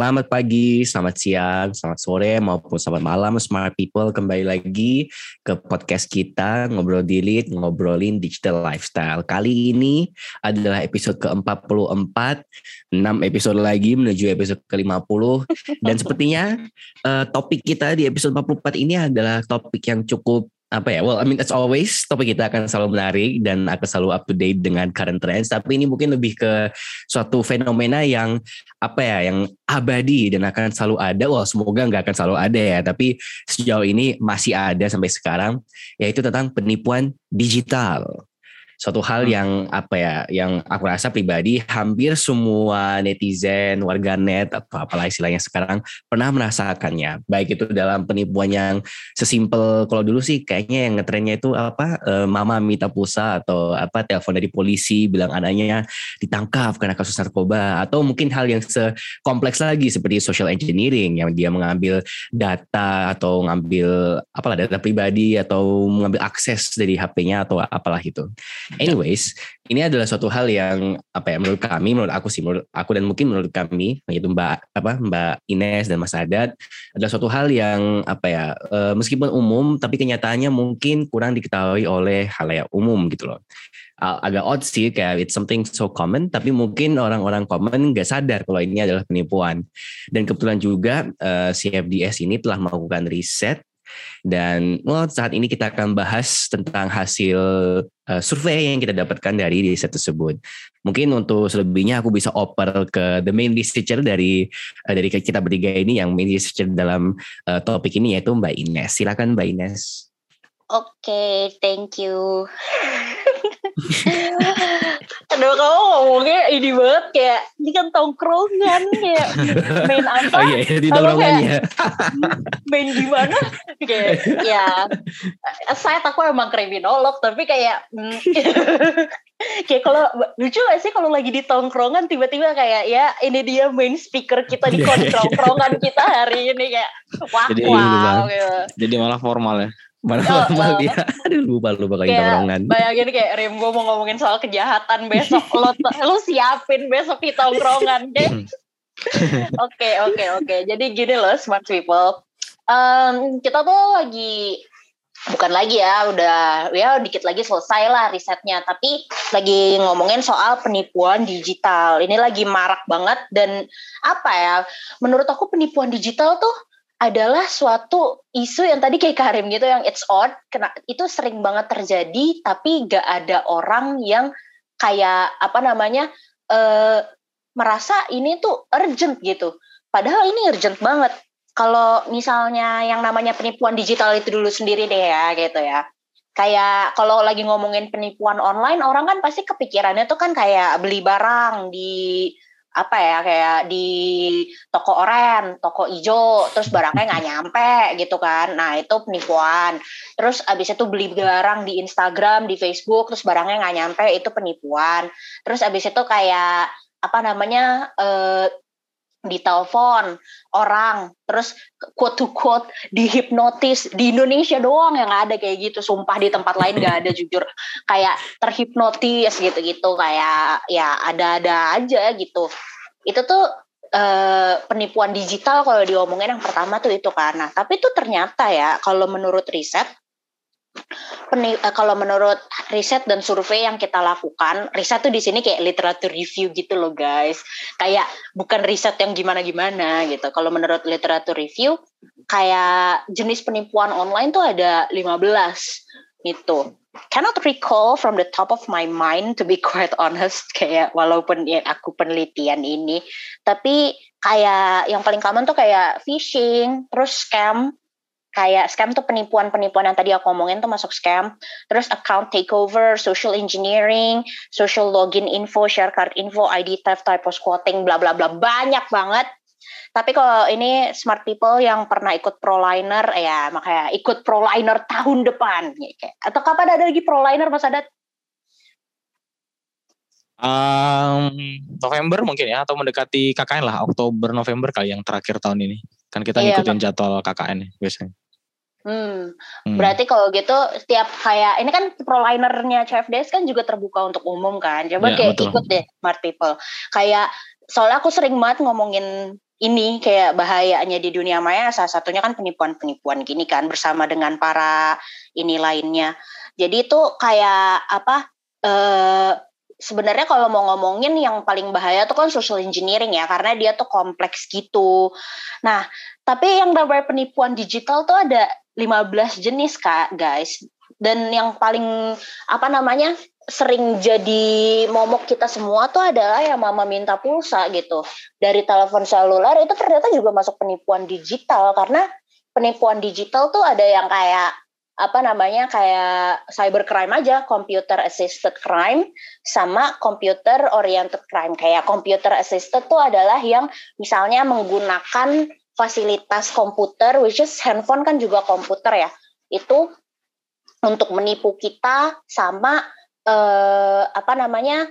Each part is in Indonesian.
selamat pagi, selamat siang, selamat sore, maupun selamat malam smart people. Kembali lagi ke podcast kita Ngobrol Dilit, Ngobrolin Digital Lifestyle. Kali ini adalah episode ke-44, 6 episode lagi menuju episode ke-50. Dan sepertinya uh, topik kita di episode 44 ini adalah topik yang cukup apa ya? Well, I mean as always topik kita akan selalu menarik dan akan selalu up to date dengan current trends. Tapi ini mungkin lebih ke suatu fenomena yang apa ya? Yang abadi dan akan selalu ada. Well, semoga nggak akan selalu ada ya. Tapi sejauh ini masih ada sampai sekarang. Yaitu tentang penipuan digital suatu hal hmm. yang apa ya yang aku rasa pribadi hampir semua netizen warganet atau apalah istilahnya sekarang pernah merasakannya baik itu dalam penipuan yang sesimpel kalau dulu sih kayaknya yang ngetrennya itu apa e, mama minta pulsa atau apa telepon dari polisi bilang anaknya ditangkap karena kasus narkoba atau mungkin hal yang sekompleks lagi seperti social engineering yang dia mengambil data atau ngambil apalah data pribadi atau mengambil akses dari HP-nya atau apalah itu Anyways, ini adalah suatu hal yang apa ya menurut kami, menurut aku sih, menurut aku dan mungkin menurut kami, yaitu Mbak apa Mbak Ines dan Mas Adat adalah suatu hal yang apa ya uh, meskipun umum tapi kenyataannya mungkin kurang diketahui oleh halayak umum gitu loh. Agak odd sih kayak it's something so common tapi mungkin orang-orang common nggak sadar kalau ini adalah penipuan. Dan kebetulan juga uh, eh, CFDS ini telah melakukan riset dan well, saat ini kita akan bahas tentang hasil uh, survei yang kita dapatkan dari riset tersebut. Mungkin untuk selebihnya aku bisa oper ke the main researcher dari uh, dari kita bertiga ini yang main researcher dalam uh, topik ini yaitu Mbak Ines. Silakan Mbak Ines. Oke, okay, thank you. Aduh kamu ngomongnya ini banget kayak ini kan tongkrongan kayak main apa? Oh iya, iya di tongkrongan ya. main gimana? Kayak ya saya aku emang kriminolog tapi kayak mm, kayak kalau lucu gak sih kalau lagi di tongkrongan tiba-tiba kayak ya ini dia main speaker kita di iya, iya, tongkrongan kita hari ini kayak wah jadi, wow gitu. Jadi malah formal ya. Mana oh, normal uh, ya. Aduh lupa lupa kayak tongkrongan. Bayangin kayak Rim gue mau ngomongin soal kejahatan besok lo lo siapin besok di tongkrongan deh. Oke oke oke. Jadi gini loh smart people. Um, kita tuh lagi bukan lagi ya udah ya dikit lagi selesai lah risetnya tapi lagi ngomongin soal penipuan digital ini lagi marak banget dan apa ya menurut aku penipuan digital tuh adalah suatu isu yang tadi kayak Karim gitu yang it's odd. Kena itu sering banget terjadi tapi gak ada orang yang kayak apa namanya uh, merasa ini tuh urgent gitu. Padahal ini urgent banget. Kalau misalnya yang namanya penipuan digital itu dulu sendiri deh ya gitu ya. Kayak kalau lagi ngomongin penipuan online orang kan pasti kepikirannya tuh kan kayak beli barang di apa ya kayak di toko oren, toko ijo, terus barangnya nggak nyampe gitu kan. Nah itu penipuan. Terus abis itu beli barang di Instagram, di Facebook, terus barangnya nggak nyampe itu penipuan. Terus abis itu kayak apa namanya eh, di telepon orang terus quote to quote dihipnotis di Indonesia doang yang ada kayak gitu. Sumpah di tempat lain gak ada jujur. Kayak terhipnotis gitu-gitu kayak ya ada-ada aja gitu. Itu tuh eh, penipuan digital kalau diomongin yang pertama tuh itu nah tapi tuh ternyata ya kalau menurut riset Uh, kalau menurut riset dan survei yang kita lakukan, riset tuh di sini kayak literatur review gitu loh guys. Kayak bukan riset yang gimana-gimana gitu. Kalau menurut literatur review, kayak jenis penipuan online tuh ada 15 gitu. Cannot recall from the top of my mind to be quite honest kayak walaupun ya aku penelitian ini, tapi kayak yang paling common tuh kayak phishing, terus scam, kayak scam tuh penipuan-penipuan yang tadi aku ngomongin tuh masuk scam. Terus account takeover, social engineering, social login info, share card info, ID theft, typo squatting, bla bla bla banyak banget. Tapi kalau ini smart people yang pernah ikut proliner ya makanya ikut proliner tahun depan atau kapan ada lagi proliner Mas Adat? Um, November mungkin ya atau mendekati KKN lah Oktober November kali yang terakhir tahun ini kan kita iya, ngikutin jadwal KKN biasanya. Hmm. hmm. Berarti kalau gitu setiap kayak ini kan prolinernya CFDS kan juga terbuka untuk umum kan. Coba ya, kayak betul. ikut deh smart people. Kayak soalnya aku sering banget ngomongin ini kayak bahayanya di dunia maya salah satunya kan penipuan-penipuan gini kan bersama dengan para ini lainnya. Jadi itu kayak apa? Eh, sebenarnya kalau mau ngomongin yang paling bahaya tuh kan social engineering ya karena dia tuh kompleks gitu. Nah, tapi yang namanya penipuan digital tuh ada 15 jenis Kak, guys. Dan yang paling apa namanya? sering jadi momok kita semua tuh adalah yang mama minta pulsa gitu dari telepon seluler itu ternyata juga masuk penipuan digital karena penipuan digital tuh ada yang kayak apa namanya kayak cybercrime aja, computer assisted crime sama computer oriented crime. Kayak computer assisted tuh adalah yang misalnya menggunakan fasilitas komputer which is handphone kan juga komputer ya. Itu untuk menipu kita sama eh, apa namanya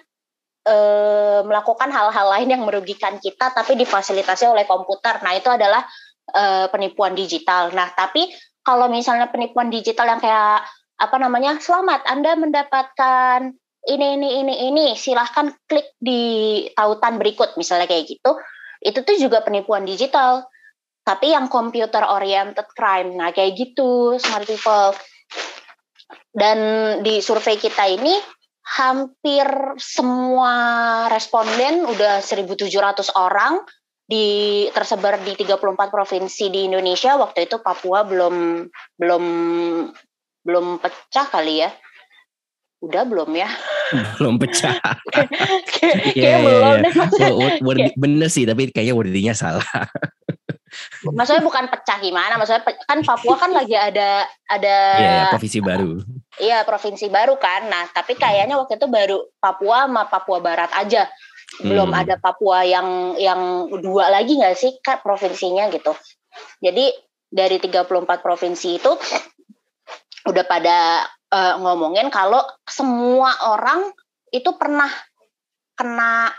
eh, melakukan hal-hal lain yang merugikan kita tapi difasilitasi oleh komputer. Nah, itu adalah eh, penipuan digital. Nah, tapi kalau misalnya penipuan digital yang kayak apa namanya? Selamat Anda mendapatkan ini ini ini ini, silahkan klik di tautan berikut misalnya kayak gitu. Itu tuh juga penipuan digital. Tapi yang computer oriented crime. Nah, kayak gitu smart people. Dan di survei kita ini hampir semua responden udah 1.700 orang di tersebar di 34 provinsi di Indonesia. Waktu itu Papua belum belum belum pecah kali ya. Udah belum ya? belum pecah. kayak yeah, belum yeah. deh. bener sih, tapi kayaknya wordingnya salah. Maksudnya bukan pecah gimana? Maksudnya kan Papua kan lagi ada ada Iya, yeah, provinsi baru. Iya, provinsi baru kan. Nah, tapi kayaknya waktu itu baru Papua sama Papua Barat aja. Belum hmm. ada Papua yang yang dua lagi nggak sih Kak provinsinya gitu. Jadi dari 34 provinsi itu udah pada uh, ngomongin kalau semua orang itu pernah kena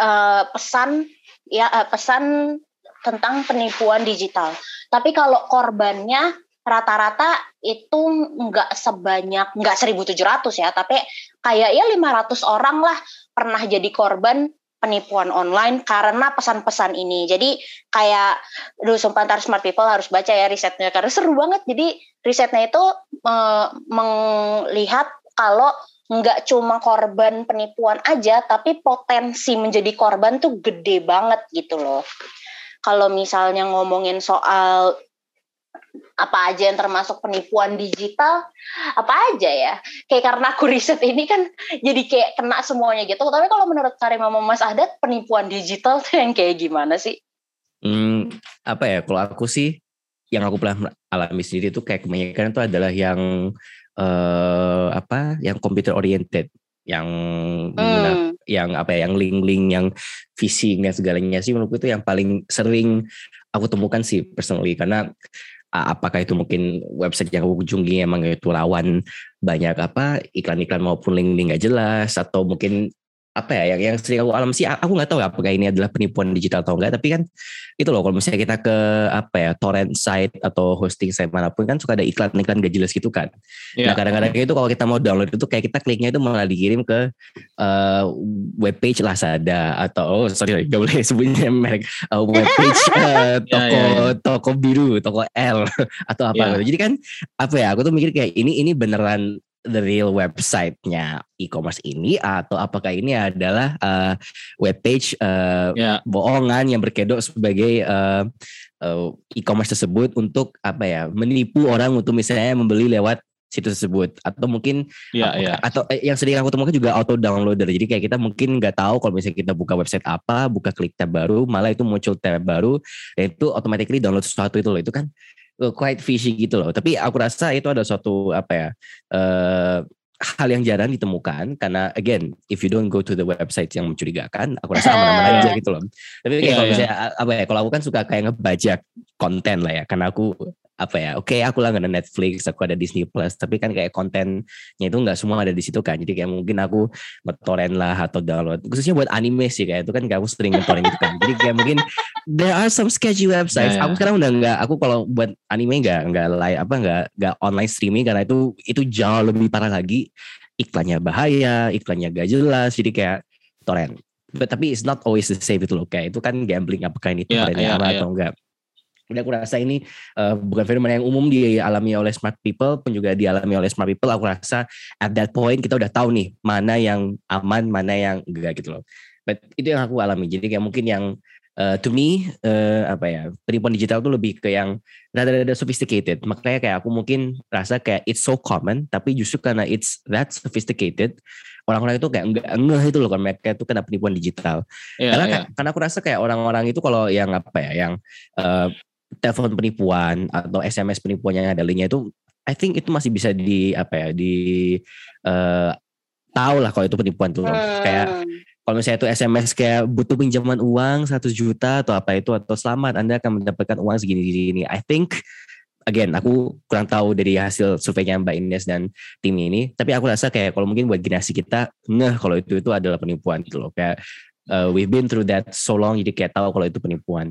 uh, pesan ya uh, pesan tentang penipuan digital. Tapi kalau korbannya rata-rata itu nggak sebanyak nggak 1.700 ya, tapi kayak ya 500 orang lah pernah jadi korban penipuan online karena pesan-pesan ini. Jadi kayak dulu sumpah smart people harus baca ya risetnya karena seru banget. Jadi risetnya itu e, melihat kalau nggak cuma korban penipuan aja, tapi potensi menjadi korban tuh gede banget gitu loh kalau misalnya ngomongin soal apa aja yang termasuk penipuan digital apa aja ya. Kayak karena aku riset ini kan jadi kayak kena semuanya gitu. Tapi kalau menurut Karim sama Mas Adat penipuan digital tuh yang kayak gimana sih? Hmm, apa ya kalau aku sih yang aku pernah alami sendiri itu kayak kebanyakan itu adalah yang uh, apa yang computer oriented yang hmm. yang apa ya yang link-link yang phishing dan segalanya sih menurutku itu yang paling sering aku temukan sih personally. Karena apakah itu mungkin website yang aku kunjungi emang itu rawan banyak apa iklan-iklan maupun link-link gak jelas atau mungkin apa ya yang yang sering aku alami sih aku nggak tahu ya apakah ini adalah penipuan digital atau enggak tapi kan itu loh kalau misalnya kita ke apa ya torrent site atau hosting site mana pun kan suka ada iklan-iklan gak jelas gitu kan yeah. nah kadang-kadang itu kalau kita mau download itu kayak kita kliknya itu malah dikirim ke uh, webpage Lazada atau oh sorry gak boleh sebutnya merek uh, webpage uh, toko yeah, yeah, yeah. toko biru toko L atau apa yeah. jadi kan apa ya aku tuh mikir kayak ini ini beneran the real website-nya e-commerce ini atau apakah ini adalah uh, webpage uh, yeah. bohongan yang berkedok sebagai uh, uh, e-commerce tersebut untuk apa ya menipu orang untuk misalnya membeli lewat situs tersebut atau mungkin yeah, apa, yeah. atau eh, yang sering aku temukan juga auto downloader jadi kayak kita mungkin nggak tahu kalau misalnya kita buka website apa buka klik tab baru malah itu muncul tab baru dan itu automatically download sesuatu itu loh itu kan quite fishy gitu loh. Tapi aku rasa itu ada suatu apa ya uh, hal yang jarang ditemukan karena again if you don't go to the website yang mencurigakan aku rasa aman-aman aja gitu loh tapi kayak yeah, kalau iya. misalnya yeah. apa ya kalau aku kan suka kayak ngebajak konten lah ya karena aku apa ya oke okay, aku lah ada Netflix aku ada Disney Plus tapi kan kayak kontennya itu nggak semua ada di situ kan. Jadi kayak mungkin aku ngetorrent lah atau download khususnya buat anime sih kayak itu kan aku sering ngetorrent gitu kan. Jadi kayak mungkin there are some sketchy websites. Yeah, yeah. aku sekarang udah nggak aku kalau buat anime nggak nggak live apa nggak nggak online streaming karena itu itu jauh lebih parah lagi. Iklannya bahaya iklannya gak jelas jadi kayak torrent. But, tapi it's not always the same itu loh. Kayak itu kan gambling apakah ini yeah, iya, yeah, iya. atau enggak Jadi aku rasa ini uh, bukan fenomena yang umum dialami oleh smart people pun juga dialami oleh smart people. Aku rasa at that point kita udah tahu nih mana yang aman, mana yang enggak gitu loh. But itu yang aku alami. Jadi kayak mungkin yang uh, to me uh, apa ya penipuan digital tuh lebih ke yang rada-rada sophisticated. Makanya kayak aku mungkin rasa kayak it's so common, tapi justru karena it's that sophisticated, orang-orang itu kayak enggak ngeh itu loh kan mereka itu kena penipuan digital. Iya, karena kayak- karena aku rasa kayak orang-orang itu kalau yang apa ya, yang uh, telepon penipuan atau SMS penipuan yang ada linknya itu, I think itu masih bisa di apa ya di uh, tahu lah kalau itu penipuan tuh. Kayak Hmm. kalau misalnya itu SMS kayak butuh pinjaman uang satu juta atau apa itu atau selamat Anda akan mendapatkan uang segini segini. I think again aku kurang tahu dari hasil surveinya Mbak Ines dan tim ini, tapi aku rasa kayak kalau mungkin buat generasi kita ngeh kalau itu itu adalah penipuan gitu loh. Kayak uh, we've been through that so long jadi kayak tahu kalau itu penipuan.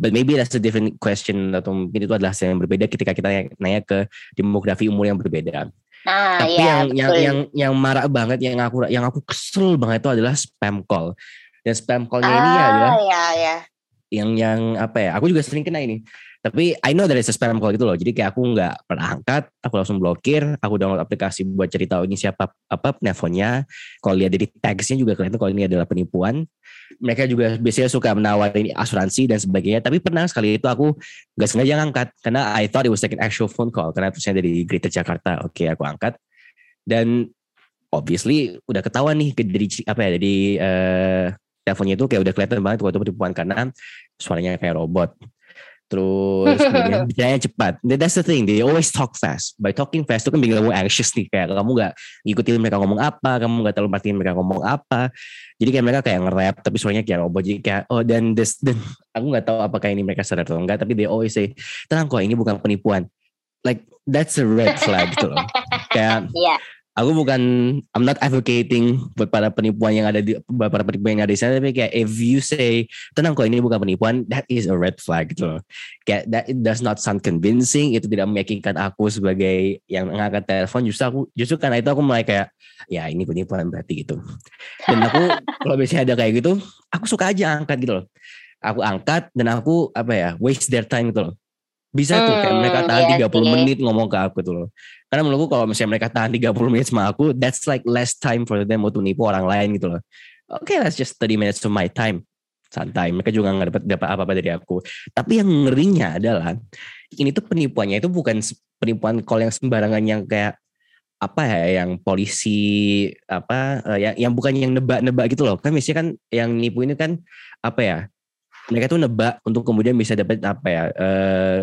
But maybe that's a different question atau mungkin itu adalah yang berbeda ketika kita nanya ke demografi umur yang berbeda. Nah, Tapi ya, yang yang betul. yang yang marah banget yang aku yang aku kesel banget itu adalah spam call. Dan spam callnya ini ah, adalah ya, ya. yang yang apa ya? Aku juga sering kena ini. Tapi I know there is a spam call gitu loh. Jadi kayak aku nggak pernah angkat, aku langsung blokir. Aku download aplikasi buat cari tahu ini siapa apa teleponnya. Kalau lihat dari tagsnya juga kelihatan kalau ini adalah penipuan. Mereka juga biasanya suka menawarin asuransi dan sebagainya. Tapi pernah sekali itu aku nggak sengaja ngangkat karena I thought it was like an actual phone call karena terusnya dari Greater Jakarta. Oke, aku angkat dan obviously udah ketahuan nih dari apa ya dari eh, teleponnya itu kayak udah kelihatan banget waktu penipuan karena suaranya kayak robot. Terus kemudian bicaranya cepat. That- That's the thing. They always talk fast. By talking fast itu kan bikin kamu anxious nih. Kayak kamu nggak ngikutin mereka ngomong apa, kamu nggak terlalu perhatiin mereka ngomong apa. Jadi kayak mereka kayak nge-rap tapi suaranya kayak robot. Jadi kayak oh dan this dan aku nggak tahu apakah ini mereka sadar atau enggak. Tapi they always say tenang kok ini bukan penipuan. Like that's a red flag gitu loh. Kayak Iya. Aku bukan I'm not advocating buat para penipuan yang ada di buat para penipuan yang ada di sana tapi kayak if you say tenang kok ini bukan penipuan that is a red flag gitu loh. Kayak that it does not sound convincing itu tidak meyakinkan aku sebagai yang mengangkat telepon. Justru aku justru karena itu aku mulai kayak ya ini penipuan berarti gitu. Dan aku kalau biasanya ada kayak gitu aku suka aja angkat gitu loh. Aku angkat dan aku apa ya waste their time gitu loh bisa tuh kayak Hmm, mereka tahan iya 30 sih. menit ngomong ke aku tuh loh karena menurutku kalau misalnya mereka tahan 30 menit sama aku, that's like less time for them untuk nipu orang lain gitu loh. Oke, that's just 30 minutes of my time. Santai, mereka juga nggak dapat dapat apa-apa dari aku. Tapi yang ngerinya adalah ini tuh penipuannya itu bukan penipuan call yang sembarangan yang kayak apa ya yang polisi apa eh, yang yang bukan yang nebak-nebak gitu loh. Kan biasanya kan yang nipu ini kan apa ya? Mereka tuh nebak untuk kemudian bisa dapat apa ya? eh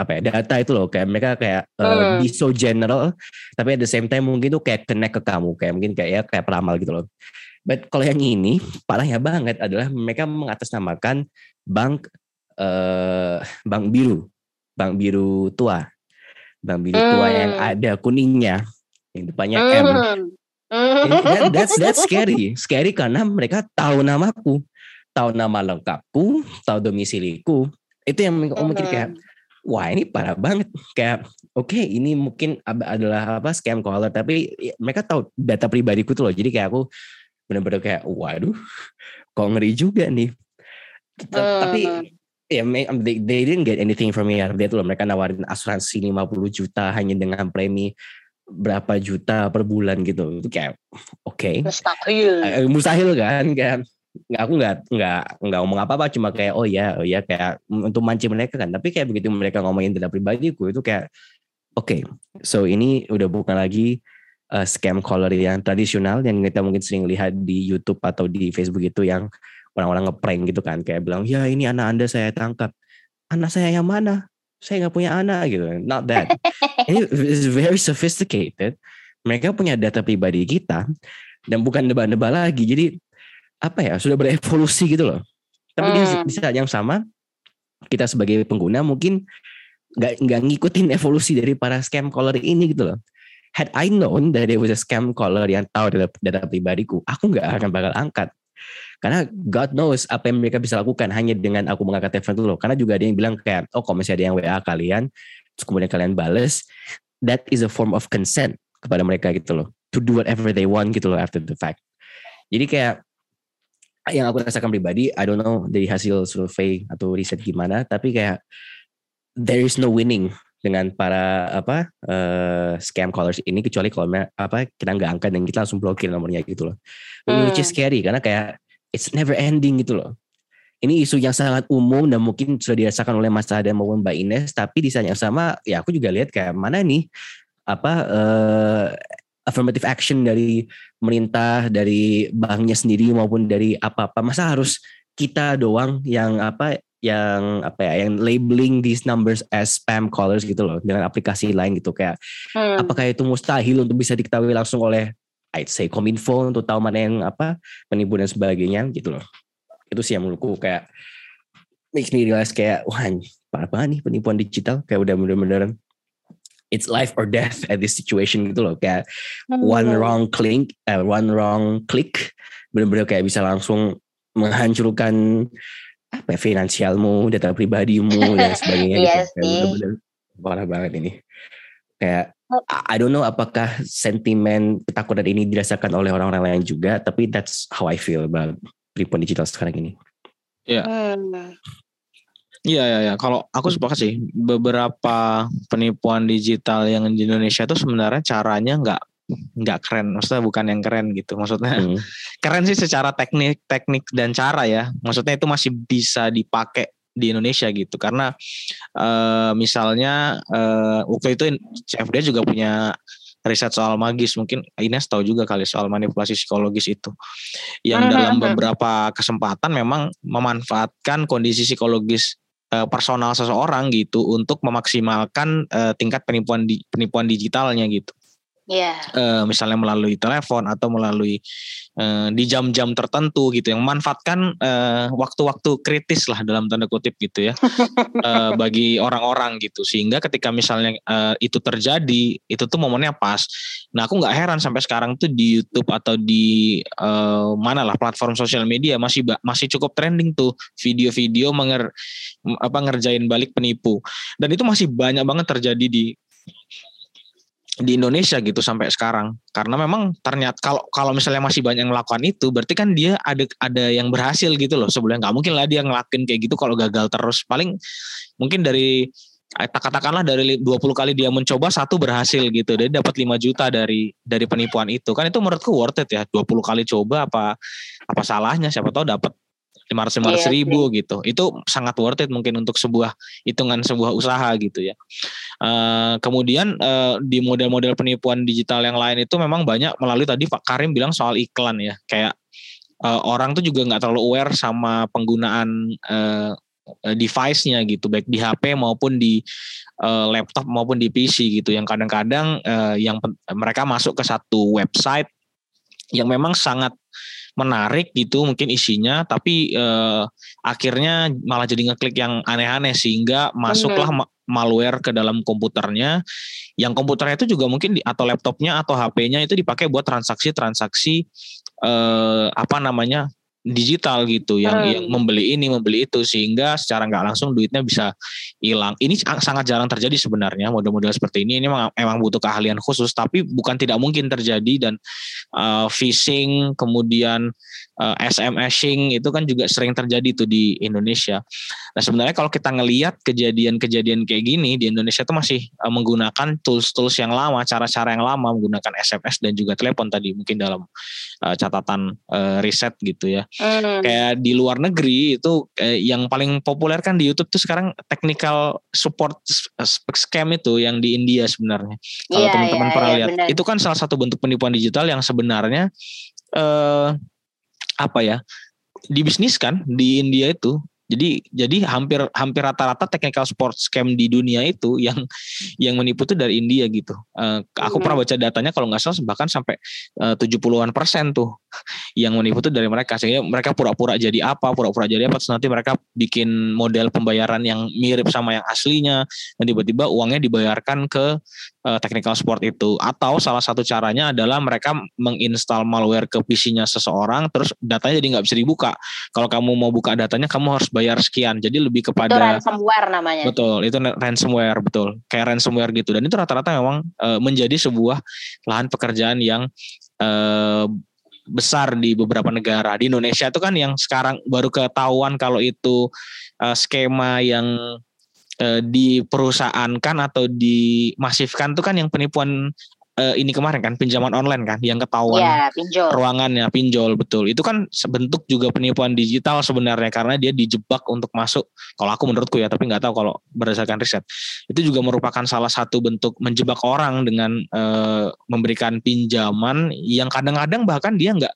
apa ya data itu loh. Kayak mereka kayak eh, Hmm. be so general tapi at the same time mungkin tuh kayak connect ke kamu. Kayak mungkin kayak ya kayak peramal gitu loh. But kalau yang ini parahnya banget adalah mereka mengatasnamakan bank eh bank biru. Bank biru tua. Bank biru tua Hmm. yang ada kuningnya. Yang depannya M. Hmm. That, that's that's scary. Scary karena mereka tahu namaku tahu nama lengkapku tahu domisiliku. Itu yang aku mikir kayak wah ini parah banget. Kayak oke ini mungkin adalah apa scam caller. Tapi ya, mereka tahu data pribadiku tuh loh. Jadi kayak aku bener-bener kayak waduh kok ngeri juga nih. Hmm. tapi ya me- they, they didn't get anything from me. Dia tuh loh mereka nawarin asuransi 50 juta hanya dengan premi berapa juta per bulan gitu. Itu kayak oke. Mustahil. Eh, mustahil kan kayak nggak aku nggak nggak nggak ngomong apa apa cuma kayak oh ya oh ya kayak untuk mancing mereka kan. Tapi kayak begitu mereka ngomongin data pribadiku itu kayak oke so ini udah bukan lagi uh, scam caller yang tradisional yang kita mungkin sering lihat di YouTube atau di Facebook itu yang orang-orang ngeprank gitu kan. Kayak bilang ya ini anak anda saya tangkap. Anak saya yang mana? Saya nggak punya anak gitu not that. Ini is very sophisticated. Mereka punya data pribadi kita dan bukan nebak-nebak lagi. Jadi apa ya sudah berevolusi gitu loh. Tapi Hmm. di saat yang sama kita sebagai pengguna mungkin nggak nggak ngikutin evolusi dari para scam caller ini gitu loh. Had I known that there was a scam caller yang tahu data, data pribadiku aku nggak akan bakal angkat. Karena God knows apa yang mereka bisa lakukan hanya dengan aku mengangkat telepon dulu karena juga ada yang bilang kayak oh kalau misalnya ada yang WA kalian? Terus kemudian kalian bales that is a form of consent kepada mereka gitu loh. To do whatever they want gitu loh after the fact. Jadi kayak yang aku rasakan pribadi, I don't know dari hasil survei atau riset gimana, tapi kayak there is no winning dengan para apa uh, scam callers ini kecuali kalau apa kita nggak angkat dan kita langsung blokir nomornya gitu loh. Hmm. Which is scary karena kayak it's never ending gitu loh. Ini isu yang sangat umum dan mungkin sudah dirasakan oleh Mas Adam maupun Mbak Ines, tapi di saat yang sama ya aku juga lihat kayak mana nih apa uh, affirmative action dari pemerintah, dari banknya sendiri maupun dari apa-apa. Masa harus kita doang yang apa yang apa ya yang labeling these numbers as spam callers gitu loh dengan aplikasi lain gitu kayak hmm. apakah itu mustahil untuk bisa diketahui langsung oleh I'd say kominfo untuk tahu mana yang apa penipu dan sebagainya gitu loh itu sih yang menurutku kayak makes me realize kayak wah parah banget nih penipuan digital kayak udah bener-bener it's life or death at this situation gitu loh kayak hmm. one wrong click uh, one wrong click bener-bener kayak bisa langsung menghancurkan apa ya, finansialmu, data pribadimu dan sebagainya iya gitu. Bener-bener parah banget ini. Kayak oh. I don't know apakah sentimen ketakutan ini dirasakan oleh orang-orang lain juga, tapi that's how I feel about penipuan digital sekarang ini. Iya. Hmm. Iya ya ya. Kalau aku sepakat sih beberapa penipuan digital yang di Indonesia itu sebenarnya caranya nggak nggak keren. Maksudnya bukan yang keren gitu. Maksudnya hmm. keren sih secara teknik teknik dan cara ya. Maksudnya itu masih bisa dipakai di Indonesia gitu. Karena uh, misalnya uh, waktu itu CFD juga punya riset soal magis. Mungkin Ines tahu juga kali soal manipulasi psikologis itu. Yang hmm, dalam hmm, hmm. beberapa kesempatan memang memanfaatkan kondisi psikologis uh, personal seseorang gitu untuk memaksimalkan uh, tingkat penipuan di, penipuan digitalnya gitu yeah. Iya. uh, misalnya melalui telepon atau melalui uh, di jam-jam tertentu gitu yang memanfaatkan uh, waktu-waktu kritis lah dalam tanda kutip gitu ya uh, bagi orang-orang gitu sehingga ketika misalnya uh, itu terjadi itu tuh momennya pas nah aku nggak heran sampai sekarang tuh di YouTube atau di uh, mana lah platform sosial media masih masih cukup trending tuh video-video menger apa ngerjain balik penipu dan itu masih banyak banget terjadi di di Indonesia gitu sampai sekarang. Karena memang ternyata kalau kalau misalnya masih banyak yang melakukan itu berarti kan dia ada ada yang berhasil gitu loh. Sebelumnya nggak mungkin lah dia ngelakuin kayak gitu kalau gagal terus. Paling mungkin dari eh, katakanlah dari 20 kali dia mencoba satu berhasil gitu. Dia dapat 5 juta dari dari penipuan itu. Kan itu menurutku worth it ya. 20 kali coba apa apa salahnya? Siapa tahu dapat lima ratus lima ratus iya, ribu iya. gitu. Itu sangat worth it mungkin untuk sebuah hitungan sebuah usaha gitu ya. Uh, kemudian uh, di model-model penipuan digital yang lain itu memang banyak melalui tadi Pak Karim bilang soal iklan ya. Kayak uh, orang tuh juga nggak terlalu aware sama penggunaan uh, device-nya gitu. Baik di HP maupun di uh, laptop maupun di PC gitu. Yang kadang-kadang uh, yang mereka masuk ke satu website yang memang sangat menarik gitu mungkin isinya tapi eh, akhirnya malah jadi ngeklik yang aneh-aneh sehingga masuklah ma malware ke dalam komputernya. Yang komputernya itu juga mungkin di, atau laptopnya atau HP-nya itu dipakai buat transaksi-transaksi eh, apa namanya digital gitu yang hmm. yang membeli ini membeli itu sehingga secara nggak langsung duitnya bisa hilang ini sangat jarang terjadi sebenarnya model-model seperti ini ini memang, memang butuh keahlian khusus tapi bukan tidak mungkin terjadi dan uh, phishing kemudian uh, SMSing itu kan juga sering terjadi tuh di Indonesia nah sebenarnya kalau kita ngelihat kejadian-kejadian kayak gini di Indonesia tuh masih uh, menggunakan tools-tools yang lama cara-cara yang lama menggunakan SMS dan juga telepon tadi mungkin dalam uh, catatan uh, riset gitu ya Hmm. Kayak di luar negeri itu eh, yang paling populer kan di YouTube tuh sekarang technical support scam itu yang di India sebenarnya. Kalau yeah, teman-teman yeah, pernah yeah, lihat, bener. itu kan salah satu bentuk penipuan digital yang sebenarnya eh, apa ya? dibisniskan di India itu jadi jadi hampir hampir rata-rata technical sport scam di dunia itu yang yang menipu itu dari India gitu. Uh, aku hmm. pernah baca datanya kalau nggak salah bahkan sampai eh, tujuh puluhan persen tuh yang menipu itu dari mereka. Sehingga mereka pura-pura jadi apa, pura-pura jadi apa, terus nanti mereka bikin model pembayaran yang mirip sama yang aslinya dan tiba-tiba uangnya dibayarkan ke uh, technical support itu. Atau salah satu caranya adalah mereka menginstal malware ke PC-nya seseorang terus datanya jadi nggak bisa dibuka. Kalau kamu mau buka datanya kamu harus bayar sekian. Jadi lebih kepada itu ransomware namanya. Betul itu ransomware betul. Kayak ransomware gitu. Dan itu rata-rata memang uh, menjadi sebuah lahan pekerjaan yang uh, besar di beberapa negara. Di Indonesia itu kan yang sekarang baru ketahuan kalau itu uh, skema yang uh, diperusahaankan atau dimasifkan itu kan yang penipuan uh, ini kemarin kan pinjaman online kan yang ketahuan ya, pinjol. ruangannya pinjol betul. Itu kan sebentuk juga penipuan digital sebenarnya karena dia dijebak untuk masuk. Kalau aku menurutku ya tapi nggak tahu kalau berdasarkan riset. Itu juga merupakan salah satu bentuk menjebak orang dengan uh, memberikan pinjaman yang kadang-kadang bahkan dia nggak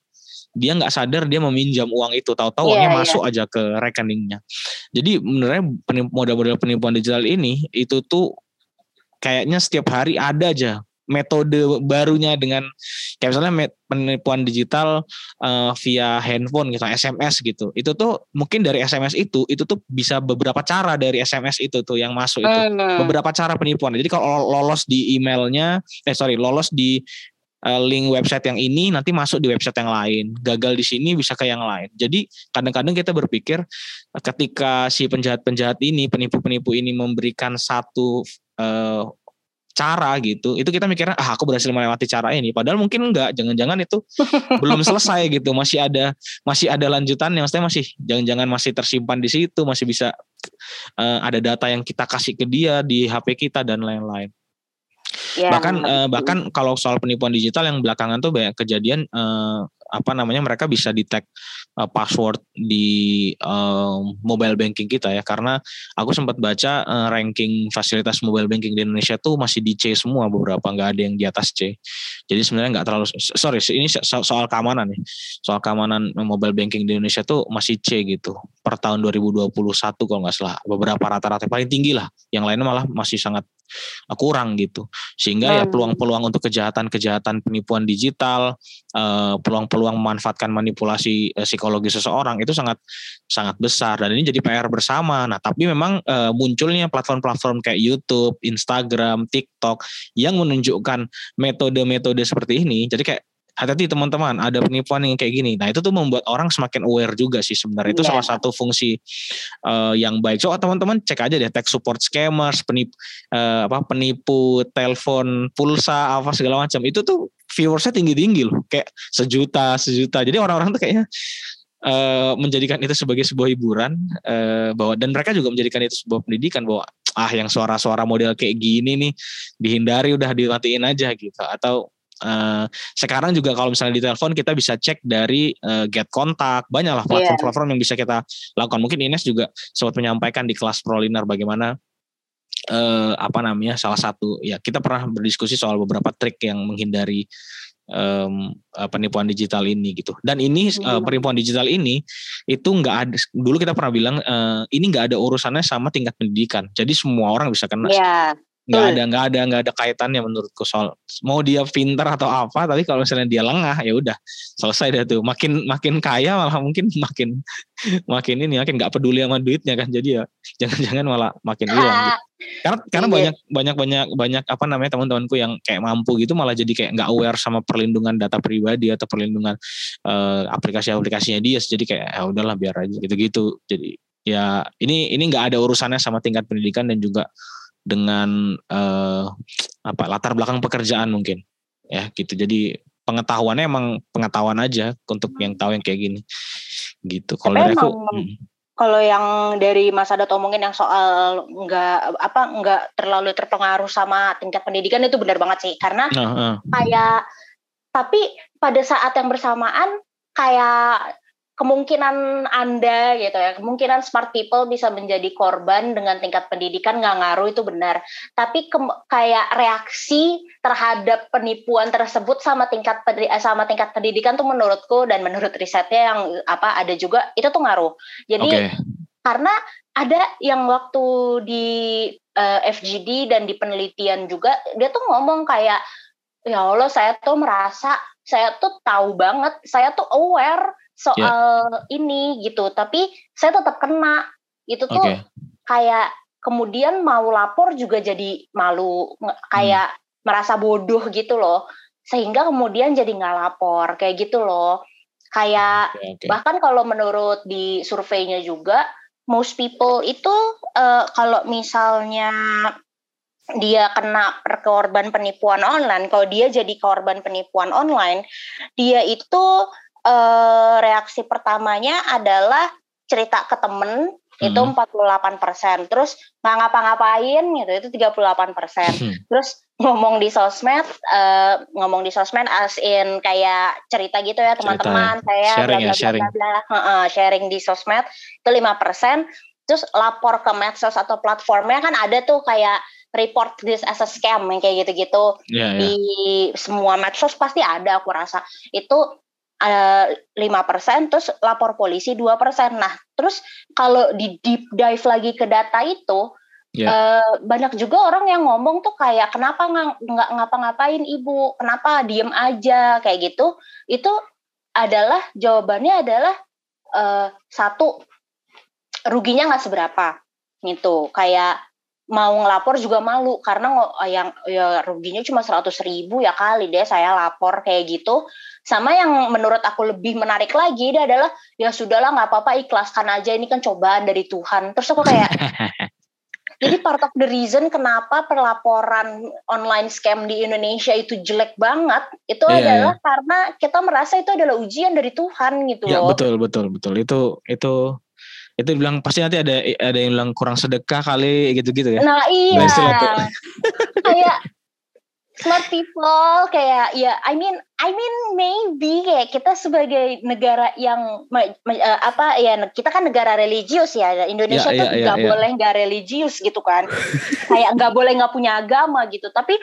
dia nggak sadar dia meminjam uang itu. Tahu-tahu yeah, uangnya yeah. masuk aja ke rekeningnya. Jadi menurutnya model-model penipuan digital ini itu tuh kayaknya setiap hari ada aja metode barunya dengan kayak misalnya penipuan digital uh, via handphone gitu SMS gitu. Itu tuh mungkin dari SMS itu itu tuh bisa beberapa cara dari SMS itu tuh yang masuk itu. Beberapa cara penipuan. Jadi kalau lolos di emailnya eh sorry lolos di uh, link website yang ini nanti masuk di website yang lain. Gagal di sini bisa ke yang lain. Jadi kadang-kadang kita berpikir ketika si penjahat-penjahat ini penipu-penipu ini memberikan satu uh, cara gitu itu kita mikirnya ah aku berhasil melewati cara ini. Padahal mungkin enggak jangan-jangan itu belum selesai gitu masih ada masih ada lanjutannya. Maksudnya masih jangan-jangan masih tersimpan di situ masih bisa uh, ada data yang kita kasih ke dia di HP kita dan lain-lain. Ya, bahkan uh, bahkan kalau soal penipuan digital yang belakangan tuh banyak kejadian uh, apa namanya mereka bisa detect uh, password di uh, mobile banking kita ya. Karena aku sempat baca uh, ranking fasilitas mobile banking di Indonesia tuh masih di C semua beberapa nggak ada yang di atas C. Jadi sebenarnya nggak terlalu sorry ini soal keamanan nih soal keamanan mobile banking di Indonesia tuh masih C gitu per tahun 2021 kalau nggak salah. Beberapa rata-rata paling tinggi lah. Yang lainnya malah masih sangat kurang gitu. Sehingga ya hmm. ya peluang-peluang untuk kejahatan-kejahatan penipuan digital peluang-peluang memanfaatkan manipulasi psikologi seseorang itu sangat sangat besar. Dan ini jadi PR bersama. Nah tapi memang munculnya platform-platform kayak YouTube Instagram TikTok yang menunjukkan metode-metode seperti ini. Jadi kayak hati-hati teman-teman ada penipuan yang kayak gini. Nah itu tuh membuat orang semakin aware juga sih sebenarnya. Itu yeah. salah satu fungsi uh, yang baik. So teman-teman cek aja deh tech support scammers penipu uh, apa penipu telepon pulsa apa segala macam. Itu tuh viewersnya tinggi-tinggi loh. Kayak sejuta sejuta. Jadi orang-orang tuh kayaknya Uh, menjadikan itu sebagai sebuah hiburan uh, bahwa dan mereka juga menjadikan itu sebuah pendidikan bahwa ah yang suara-suara model kayak gini nih dihindari udah dimatiin aja gitu. Atau Uh, sekarang juga kalau misalnya di telepon kita bisa cek dari uh, get kontak. Banyaklah iya. platform-platform yang bisa kita lakukan. Mungkin Ines juga sempat menyampaikan di kelas proliner bagaimana uh, apa namanya salah satu ya kita pernah berdiskusi soal beberapa trik yang menghindari um, penipuan digital ini gitu. Dan ini uh, penipuan digital ini itu nggak ada dulu kita pernah bilang uh, ini nggak ada urusannya sama tingkat pendidikan. Jadi semua orang bisa kena. Yeah nggak ada nggak ada nggak ada kaitannya menurutku. Soal mau dia pintar atau apa tapi kalau misalnya dia lengah ya udah selesai deh tuh. Makin makin kaya malah mungkin makin makin ini makin nggak peduli sama duitnya kan. Jadi ya jangan-jangan malah makin hilang gitu. karena karena iya. banyak banyak banyak banyak apa namanya teman-temanku yang kayak mampu gitu malah jadi kayak nggak aware sama perlindungan data pribadi atau perlindungan uh, aplikasi-aplikasinya dia. Jadi kayak ya udahlah biar aja gitu-gitu. Jadi ya ini ini nggak ada urusannya sama tingkat pendidikan dan juga dengan uh, apa latar belakang pekerjaan mungkin. Ya gitu. Jadi pengetahuannya emang pengetahuan aja untuk yang tahu yang kayak gini. Gitu. Kalau dari aku hmm. kalau yang dari Mas Adat omongin yang soal nggak apa nggak terlalu terpengaruh sama tingkat pendidikan itu benar banget sih. Karena uh, uh. kayak tapi pada saat yang bersamaan kayak kemungkinan Anda gitu ya, kemungkinan smart people bisa menjadi korban dengan tingkat pendidikan nggak ngaruh itu benar. Tapi ke, kayak reaksi terhadap penipuan tersebut sama tingkat eh, sama tingkat pendidikan tuh menurutku dan menurut risetnya yang apa ada juga itu tuh ngaruh. Jadi okay. karena ada yang waktu di uh, eh, FGD dan di penelitian juga dia tuh ngomong kayak ya Allah saya tuh merasa saya tuh tahu banget, saya tuh aware soal yeah. ini gitu tapi saya tetap kena itu tuh okay. kayak kemudian mau lapor juga jadi malu kayak hmm. merasa bodoh gitu loh sehingga kemudian jadi nggak lapor kayak gitu loh kayak okay, okay. bahkan kalau menurut di surveinya juga most people itu uh, kalau misalnya dia kena korban penipuan online, kalau dia jadi korban penipuan online, dia itu uh, reaksi pertamanya adalah cerita ke temen hmm. itu 48 persen. Terus nggak ngapa-ngapain gitu itu 38 persen. Hmm. Terus ngomong di sosmed, uh, ngomong di sosmed as in kayak cerita gitu ya teman-teman ya. saya sharing bla, bla, ya, sharing. Bla, bla, bla, uh, sharing di sosmed itu lima persen. Terus lapor ke medsos atau platformnya kan ada tuh kayak report this as a scam yang kayak gitu-gitu yeah, yeah. di semua medsos pasti ada aku rasa itu Eh, lima persen, terus lapor polisi dua persen. Nah, terus kalau di deep dive lagi ke data itu, yeah. Ya. uh, banyak juga orang yang ngomong tuh kayak kenapa nggak ngapa-ngapain ibu, kenapa diem aja kayak gitu. Itu adalah jawabannya adalah uh, satu ruginya nggak seberapa gitu. Kayak mau ngelapor juga malu karena yang ya ruginya cuma seratus ribu ya kali deh saya lapor kayak gitu sama yang menurut aku lebih menarik lagi dia adalah ya sudahlah nggak apa-apa ikhlaskan aja ini kan cobaan dari Tuhan terus aku kayak jadi part of the reason kenapa perlaporan online scam di Indonesia itu jelek banget itu yeah, adalah yeah. karena kita merasa itu adalah ujian dari Tuhan gitu ya, loh. betul betul betul itu itu itu bilang pasti nanti ada ada yang bilang kurang sedekah kali gitu-gitu ya. Nah iya. kayak smart people kayak ya I mean I mean maybe kayak kita sebagai negara yang uh, apa ya kita kan negara religius ya Indonesia ya, tuh ya, nggak ya, ya. boleh nggak religius gitu kan kayak nggak boleh nggak punya agama gitu tapi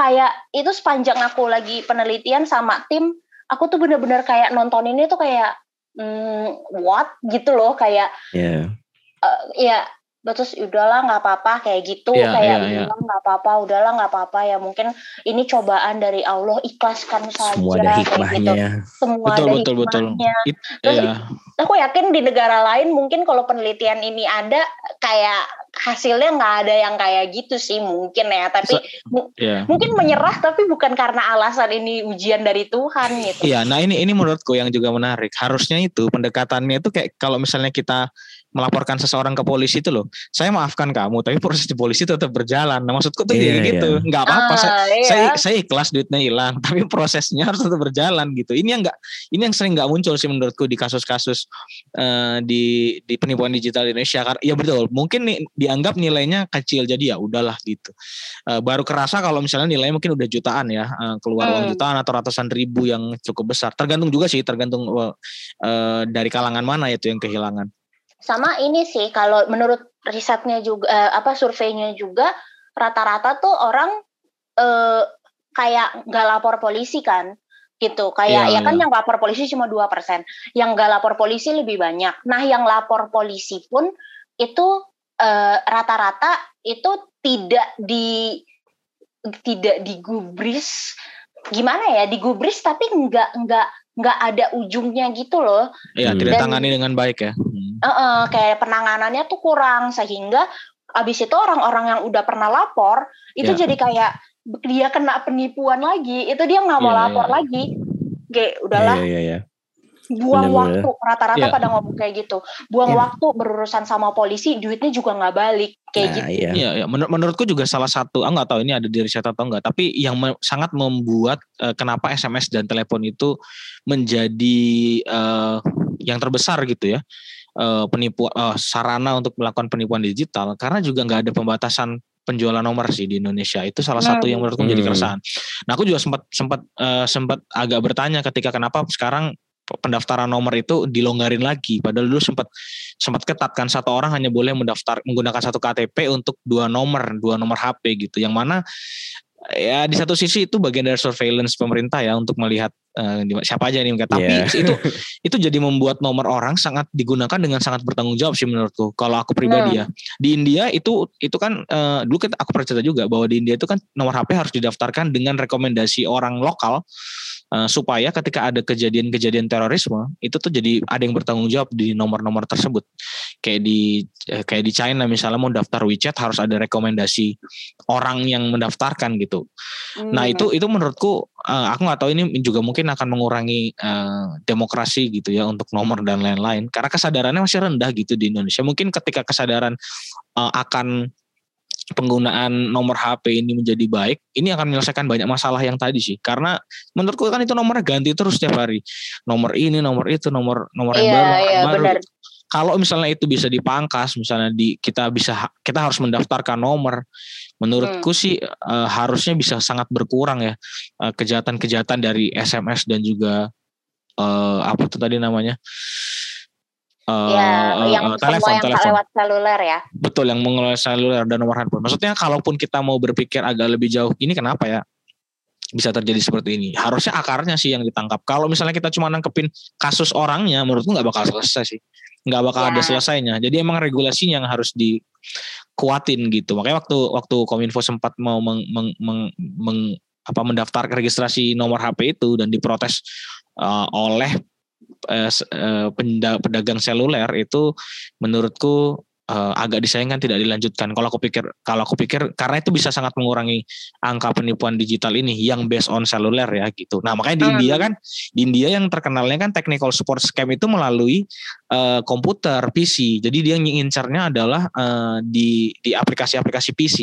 kayak itu sepanjang aku lagi penelitian sama tim aku tuh bener-bener kayak nonton ini tuh kayak mm, what gitu loh kayak yeah. uh, ya terus udahlah nggak apa-apa kayak gitu yeah, kayak yeah, yeah. nggak apa-apa udahlah nggak apa-apa ya mungkin ini cobaan dari Allah ikhlaskan saja semua ada hikmahnya gitu. semua betul, ada betul, hikmahnya betul. It, terus yeah. aku yakin di negara lain mungkin kalau penelitian ini ada kayak hasilnya nggak ada yang kayak gitu sih mungkin ya tapi so, yeah. mungkin menyerah tapi bukan karena alasan ini ujian dari Tuhan gitu. Iya, nah ini ini menurutku yang juga menarik. Harusnya itu pendekatannya itu kayak kalau misalnya kita melaporkan seseorang ke polisi itu loh, saya maafkan kamu, tapi proses di polisi tetap berjalan. Nah maksudku tuh yeah, gitu, yeah. nggak apa-apa. Uh, saya, iya. saya saya ikhlas duitnya hilang, tapi prosesnya harus tetap berjalan gitu. Ini yang nggak, ini yang sering nggak muncul sih menurutku di kasus-kasus uh, di di penipuan digital di Indonesia. Karena ya betul, mungkin nih dianggap nilainya kecil jadi ya udahlah gitu. Uh, baru kerasa kalau misalnya nilainya mungkin udah jutaan ya, uh, keluar hmm. uang jutaan atau ratusan ribu yang cukup besar. Tergantung juga sih, tergantung uh, dari kalangan mana itu yang kehilangan. Sama ini sih kalau menurut risetnya juga eh, apa surveinya juga rata-rata tuh orang eh, kayak nggak lapor polisi kan gitu. Kayak yeah, ya kan yeah. yang lapor polisi cuma dua persen. Yang nggak lapor polisi lebih banyak. Nah yang lapor polisi pun itu eh, rata-rata itu tidak di tidak digubris gimana ya digubris tapi nggak nggak nggak ada ujungnya gitu loh iya tidak tangani dengan baik ya uh, uh, kayak penanganannya tuh kurang sehingga abis itu orang-orang yang udah pernah lapor itu yeah. jadi kayak dia kena penipuan lagi itu dia nggak mau yeah, lapor yeah. lagi kayak udahlah yeah, yeah, yeah. Buang Bener -bener. waktu rata-rata yeah. pada ngomong kayak gitu buang yeah. waktu berurusan sama polisi duitnya juga nggak balik kayak nah, gitu iya. Menur menurutku juga salah satu ah nggak tahu ini ada di riset atau enggak tapi yang me sangat membuat uh, kenapa SMS dan telepon itu menjadi uh, yang terbesar gitu ya uh, penipuan uh, sarana untuk melakukan penipuan digital karena juga nggak ada pembatasan penjualan nomor sih di Indonesia itu salah satu yang menurutku menjadi hmm. keresahan. Nah aku juga sempat sempat uh, sempat agak bertanya ketika kenapa sekarang pendaftaran nomor itu dilonggarin lagi. Padahal dulu sempat sempat ketat kan satu orang hanya boleh mendaftar menggunakan satu KTP untuk dua nomor dua nomor HP gitu. Yang mana ya di satu sisi itu bagian dari surveillance pemerintah ya untuk melihat uh, siapa aja nih tapi yeah. itu itu jadi membuat nomor orang sangat digunakan dengan sangat bertanggung jawab sih menurutku. Kalau aku pribadi hmm. ya. Di India itu itu kan uh, dulu kita aku percaya juga bahwa di India itu kan nomor HP harus didaftarkan dengan rekomendasi orang lokal uh, supaya ketika ada kejadian-kejadian terorisme itu tuh jadi ada yang bertanggung jawab di nomor-nomor tersebut. Kayak di uh, kayak di China misalnya mau daftar WeChat harus ada rekomendasi orang yang mendaftarkan gitu. Hmm. nah itu itu menurutku uh, aku nggak tahu ini juga mungkin akan mengurangi uh, demokrasi gitu ya untuk nomor dan lain-lain. Karena kesadarannya masih rendah gitu di Indonesia. Mungkin ketika kesadaran uh, akan penggunaan nomor HP ini menjadi baik, ini akan menyelesaikan banyak masalah yang tadi sih. Karena menurutku kan itu nomornya ganti terus setiap hari. Nomor ini, nomor itu, nomor nomor yang Iya, baru, yang baru. benar. Kalau misalnya itu bisa dipangkas, misalnya di kita bisa kita harus mendaftarkan nomor. Menurutku sih eh, harusnya bisa sangat berkurang ya eh, kejahatan-kejahatan dari SMS dan juga eh, apa tuh tadi namanya? Eh, ya, eh, yang semua telepon, yang telepon. lewat seluler ya. Betul yang mengelola seluler dan nomor handphone. Maksudnya kalaupun kita mau berpikir agak lebih jauh, ini kenapa ya bisa terjadi seperti ini? Harusnya akarnya sih yang ditangkap. Kalau misalnya kita cuma nangkepin kasus orangnya, menurutku nggak bakal selesai sih. Nggak bakal Ya. ada selesainya. Jadi emang regulasinya yang harus dikuatin gitu. Makanya waktu waktu Kominfo sempat mau meng, meng- meng- meng- apa mendaftar registrasi nomor HP itu dan diprotes uh, oleh eh, eh, pedagang seluler itu menurutku eh, agak disayangkan tidak dilanjutkan. Kalau aku pikir kalau aku pikir karena itu bisa sangat mengurangi angka penipuan digital ini yang based on seluler ya gitu. Nah, makanya di Hmm. India kan di India yang terkenalnya kan technical support scam itu melalui eh, komputer PC. Jadi dia ngincarnya adalah eh, di di aplikasi-aplikasi PC.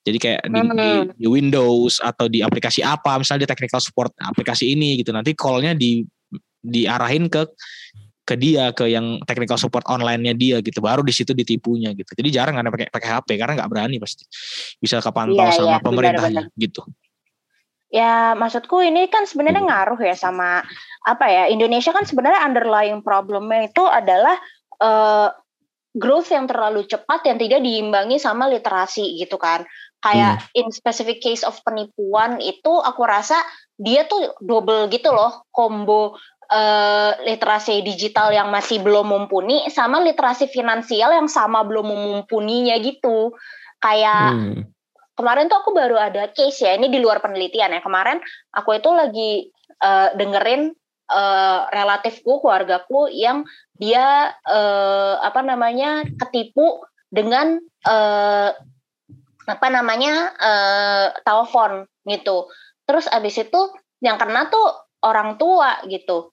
Jadi kayak di, di, Hmm. di Windows atau di aplikasi apa, misalnya di technical support aplikasi ini gitu. Nanti call-nya di diarahin ke ke dia ke yang technical support online-nya dia gitu. Baru di situ ditipunya gitu. Jadi jarang ada pakai pakai HP karena nggak berani pasti. Bisa kepantau Iya, sama iya, pemerintahnya gitu. Ya, maksudku ini kan sebenarnya ngaruh ya sama apa ya? Indonesia kan sebenarnya underlying problemnya itu adalah eh, growth yang terlalu cepat yang tidak diimbangi sama literasi gitu kan. Kayak in specific case of penipuan itu aku rasa dia tuh double gitu loh, combo eh, literasi digital yang masih belum mumpuni sama literasi finansial yang sama belum mumpuninya gitu. Kayak Hmm. kemarin tuh aku baru ada case ya ini di luar penelitian ya kemarin aku itu lagi eh, dengerin eh, relatifku keluargaku yang dia eh, apa namanya ketipu dengan eh, apa namanya eh, telepon gitu terus abis itu yang kena tuh orang tua gitu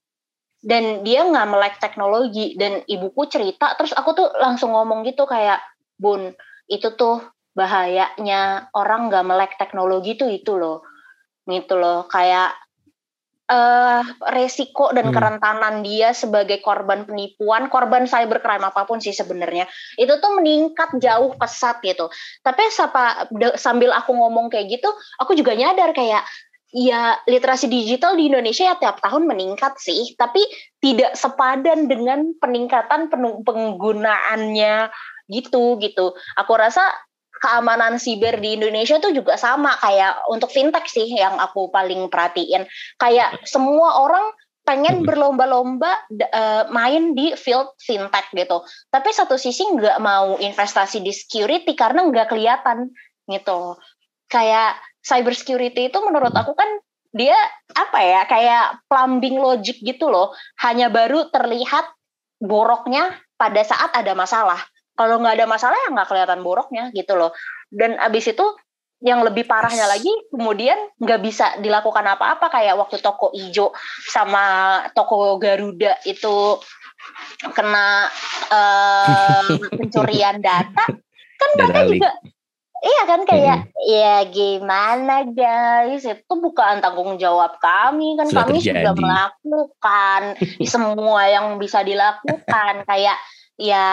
dan dia nggak melek teknologi. Dan ibuku cerita terus aku tuh langsung ngomong gitu kayak bun itu tuh bahayanya orang nggak melek teknologi tuh itu loh. Gitu loh kayak eh resiko dan Hmm. kerentanan dia sebagai korban penipuan korban cybercrime apa pun sih sebenarnya itu tuh meningkat jauh pesat gitu. Tapi sapa, sambil aku ngomong kayak gitu aku juga nyadar kayak ya literasi digital di Indonesia ya tiap tahun meningkat sih tapi tidak sepadan dengan peningkatan penggunaannya gitu gitu. Aku rasa keamanan siber di Indonesia tuh juga sama kayak untuk fintech sih yang aku paling perhatiin. Kayak semua orang pengen berlomba-lomba eh, main di field fintech gitu. Tapi satu sisi nggak mau investasi di security karena nggak kelihatan gitu kayak cyber security itu menurut aku kan dia apa ya kayak plumbing logic gitu loh. Hanya baru terlihat boroknya pada saat ada masalah. Kalau nggak ada masalah ya nggak kelihatan boroknya gitu loh. Dan abis itu yang lebih parahnya lagi kemudian nggak bisa dilakukan apa-apa. Kayak waktu toko ijo sama toko Garuda itu kena eh, pencurian data. Kan mereka juga iya kan kayak ya gimana guys itu bukan tanggung jawab kami kan Sudah kami sudah terjadi. melakukan. Semua yang bisa dilakukan kayak ya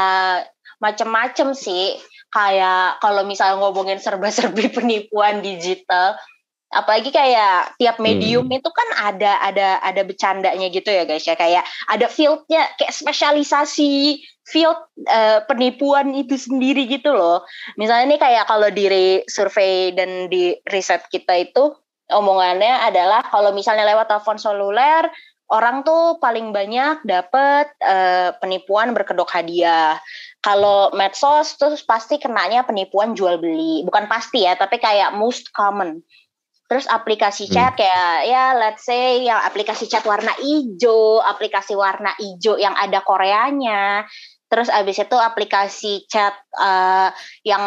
macem-macem sih. Kayak kalau misalnya ngomongin serba-serbi penipuan digital apalagi kayak tiap medium itu kan ada ada ada bercandanya gitu ya guys ya. Kayak ada fieldnya kayak spesialisasi field eh, penipuan itu sendiri gitu loh. Misalnya nih kayak kalau di re- survei dan di riset kita itu omongannya adalah kalau misalnya lewat telepon seluler orang tuh paling banyak dapat eh, penipuan berkedok hadiah. Kalau medsos tuh pasti kenanya penipuan jual beli. Bukan pasti ya tapi kayak most common terus aplikasi chat kayak ya let's say yang aplikasi chat warna hijau aplikasi warna hijau yang ada Koreanya. Terus abis itu aplikasi chat eh, yang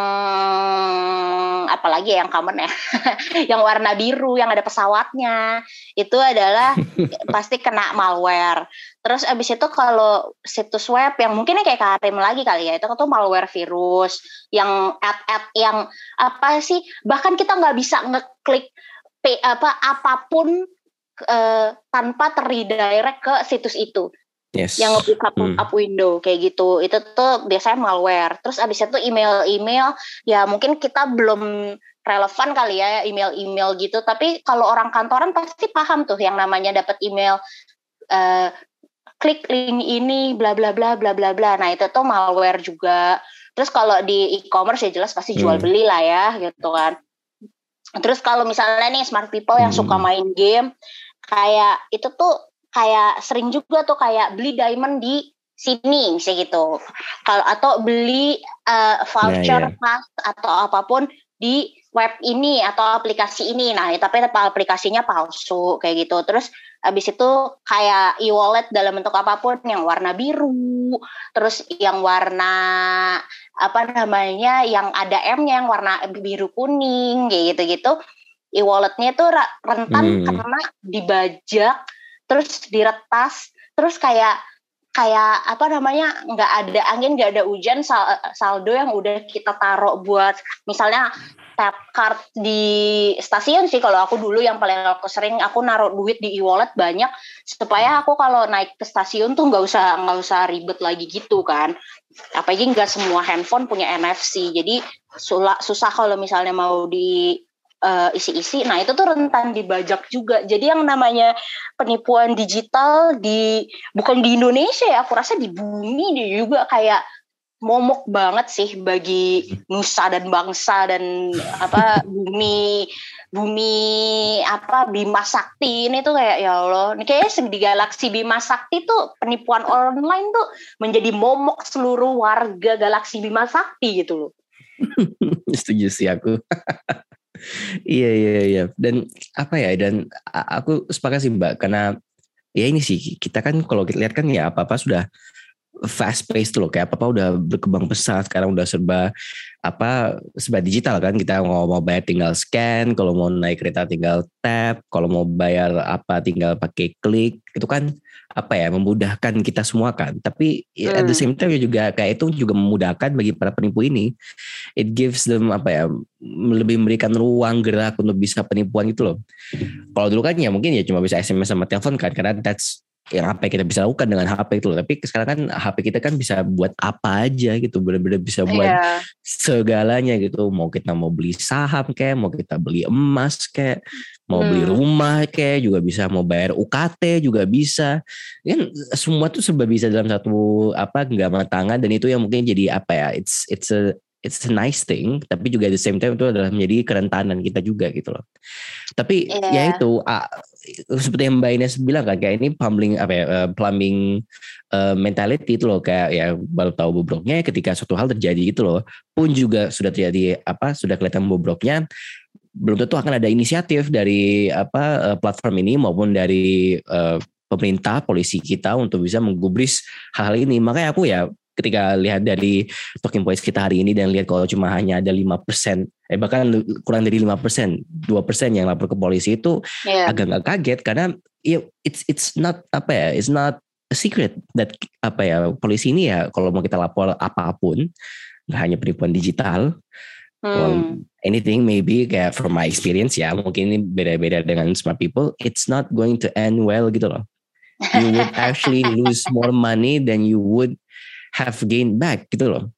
apalagi yang common ya yang warna biru yang ada pesawatnya itu adalah pasti kena malware. Terus abis itu kalau situs web yang mungkin kayak Karim lagi kali ya itu tuh malware virus yang ad-ad yang apa sih bahkan kita nggak bisa ngeklik apa apa pun uh, tanpa terredirect ke situs itu yes. yang ngebuka pop up hmm. window kayak gitu itu tuh biasanya malware terus abis itu email-email ya mungkin kita belum relevan kali ya email-email gitu tapi kalau orang kantoran pasti paham tuh yang namanya dapat email uh, klik link ini bla bla bla bla bla bla nah itu tuh malware juga terus kalau di e-commerce ya jelas pasti jual hmm. beli lah ya gitu kan terus kalau misalnya nih smart people yang hmm. suka main game kayak itu tuh kayak sering juga tuh kayak beli diamond di sini misalnya gitu. Kalau atau beli uh, voucher nah, yeah. pass atau apa pun di web ini atau aplikasi ini. Nah, ya, tapi aplikasinya palsu kayak gitu. Terus habis itu kayak e-wallet dalam bentuk apa pun yang warna biru, terus yang warna apa namanya yang ada M-nya yang warna biru kuning kayak gitu-gitu. E-walletnya itu rentan hmm. karena dibajak terus diretas terus kayak kayak apa namanya nggak ada angin nggak ada hujan saldo yang udah kita taruh buat misalnya tap card di stasiun sih kalau aku dulu yang paling aku sering aku naruh duit di e-wallet banyak supaya aku kalau naik ke stasiun tuh nggak usah nggak usah ribet lagi gitu kan. Apalagi nggak semua handphone punya NFC jadi susah kalau misalnya mau di uh, isi-isi. Nah, itu tuh rentan dibajak juga. Jadi yang namanya penipuan digital di bukan di Indonesia ya, aku rasa di bumi juga kayak momok banget sih bagi nusa dan bangsa dan apa bumi bumi apa Bima Sakti ini tuh kayak ya Allah ini kayaknya di galaksi Bima Sakti tuh penipuan online tuh menjadi momok seluruh warga galaksi Bima Sakti gitu loh. Setuju sih aku. iya iya iya. Dan apa ya dan aku sepakat sih mbak karena ya ini sih kita kan kalau kita lihat kan ya apa apa sudah fast paced loh kayak apa apa udah berkembang pesat sekarang udah serba apa serba digital kan kita mau mau bayar tinggal scan kalau mau naik kereta tinggal tap kalau mau bayar apa tinggal pakai klik itu kan apa ya memudahkan kita semua kan tapi hmm. at the hmm. same time juga kayak itu juga memudahkan bagi para penipu ini it gives them apa ya lebih memberikan ruang gerak untuk bisa penipuan itu loh kalau dulu kan ya mungkin ya cuma bisa SMS sama telepon kan karena that's yang apa yang kita bisa lakukan dengan HP itu loh. Tapi sekarang kan HP kita kan bisa buat apa aja gitu, benar-benar bisa buat yeah. segalanya gitu. Mau kita mau beli saham kayak, mau kita beli emas kayak, mau hmm. beli rumah kayak juga bisa, mau bayar UKT juga bisa. Kan semua tuh serba bisa dalam satu apa genggaman tangan dan itu yang mungkin jadi apa ya? It's it's a it's a nice thing tapi juga at the same time itu adalah menjadi kerentanan kita juga gitu loh tapi yeah. ya itu uh, seperti yang Mbak Ines bilang kan kayak ini plumbing apa ya uh, plumbing uh, mentality itu loh kayak ya baru tahu bobroknya ketika suatu hal terjadi gitu loh pun juga sudah terjadi apa sudah kelihatan bobroknya belum tentu akan ada inisiatif dari apa uh, platform ini maupun dari uh, pemerintah polisi kita untuk bisa menggubris hal-hal ini makanya aku ya ketika lihat dari talking points kita hari ini dan lihat kalau cuma hanya ada lima persen eh bahkan kurang dari lima persen dua persen yang lapor ke polisi itu yeah. agak nggak kaget karena ya it's it's not apa ya it's not a secret that apa ya polisi ini ya kalau mau kita lapor apa pun nggak hanya penipuan digital hmm. well, anything maybe kayak from my experience ya mungkin ini beda-beda dengan smart people it's not going to end well gitu loh you would actually lose more money than you would have gained back gitu loh.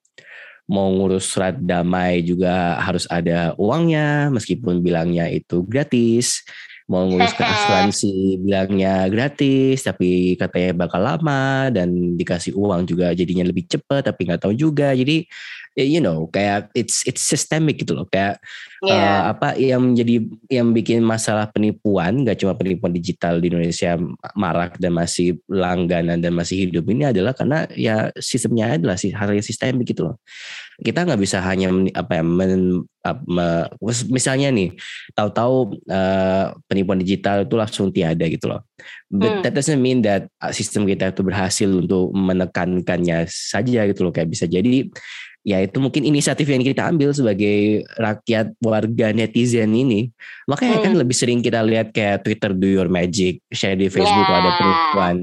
Mau ngurus surat damai juga harus ada uangnya meskipun bilangnya itu gratis. Mau ngurus ke asuransi bilangnya gratis tapi katanya bakal lama dan dikasih uang juga jadinya lebih cepat tapi nggak tahu juga. Jadi you know kayak it's it's systemic gitu loh kayak yeah. uh, apa yang menjadi yang bikin masalah penipuan gak cuma penipuan digital di Indonesia marak dan masih langganan dan masih hidup ini adalah karena ya sistemnya adalah sih hal yang sistemik gitu loh kita nggak bisa hanya apa ya men, apa, misalnya nih tahu-tahu uh, penipuan digital itu langsung tiada gitu loh but hmm. that doesn't mean that uh, sistem kita itu berhasil untuk menekankannya saja gitu loh kayak bisa jadi ya itu mungkin inisiatif yang kita ambil sebagai rakyat warga netizen ini makanya kan Hmm. lebih sering kita lihat kayak Twitter do your magic share di Facebook Yeah. ada perempuan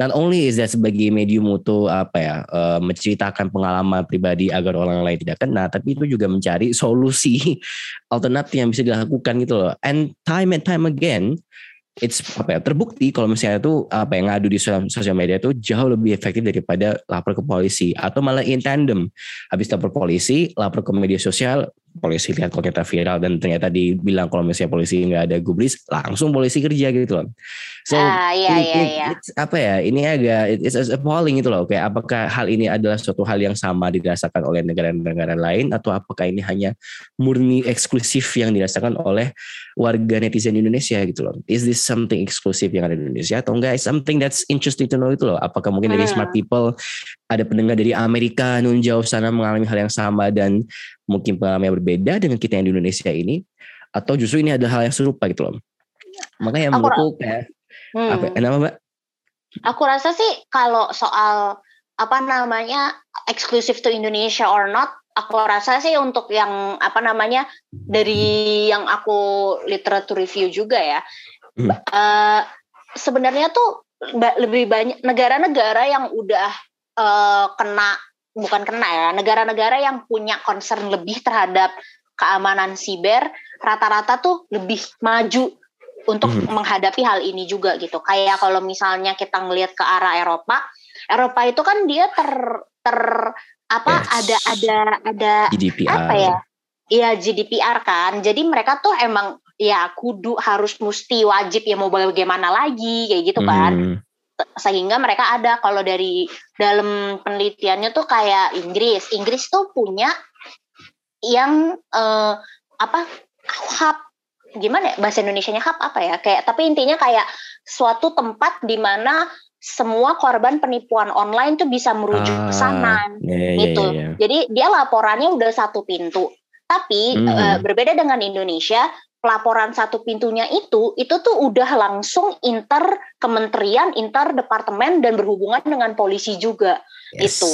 not only is that sebagai medium untuk apa ya eh, menceritakan pengalaman pribadi agar orang lain tidak kena tapi itu juga mencari solusi alternatif yang bisa dilakukan gitu loh and time and time again it's apa ya terbukti kalau misalnya itu apa yang ngadu di sosial media itu jauh lebih efektif daripada lapor ke polisi atau malah in tandem. Habis lapor polisi lapor ke media sosial polisi lihat kalau kita viral dan ternyata dibilang kalau misalnya polisi nggak ada gubris langsung polisi kerja gitu loh. So ah iya ini, iya ini- iya. it's apa ya ini agak it's appalling gitu loh. Kayak apakah hal ini adalah suatu hal yang sama dirasakan oleh negara-negara lain atau apakah ini hanya murni eksklusif yang dirasakan oleh warga netizen Indonesia gitu loh? Is this something eksklusif yang ada di Indonesia atau enggak? It's something that's interesting to know itu loh. Apakah mungkin dari Hmm. smart people ada pendengar dari Amerika nun jauh sana mengalami hal yang sama dan mungkin pengalaman yang berbeda dengan kita yang di Indonesia ini atau justru ini adalah hal yang serupa gitu loh makanya Aku menurutku kayak Hmm. apa kenapa mbak Aku rasa sih kalau soal apa namanya eksklusif to Indonesia or not, aku rasa sih untuk yang apa namanya dari yang aku literatur review juga ya, Hmm. eh, sebenarnya tuh lebih banyak negara-negara yang udah eh, kena bukan kena ya, negara-negara yang punya concern lebih terhadap keamanan siber rata-rata tuh lebih maju untuk Hmm. menghadapi hal ini juga gitu. Kayak kalau misalnya kita ngelihat ke arah Eropa, Eropa itu kan dia ter ter apa Yes. ada ada ada GDPR apa ya? Iya GDPR kan. Jadi mereka tuh emang ya kudu harus mesti wajib ya mau bagaimana lagi kayak gitu kan. Hmm. Sehingga mereka ada kalau dari dalam penelitiannya tuh kayak Inggris. Inggris tuh punya yang eh, apa hub gimana ya bahasa Indonesianya hub apa ya kayak tapi intinya kayak suatu tempat di mana semua korban penipuan online tuh bisa merujuk ke sana Ah, ya, ya, ya, gitu. ya, ya. Jadi dia laporannya udah satu pintu. Tapi Hmm. eh, berbeda dengan Indonesia, pelaporan satu pintunya itu itu tuh udah langsung inter kementerian, inter departemen dan berhubungan dengan polisi juga. Yes. itu.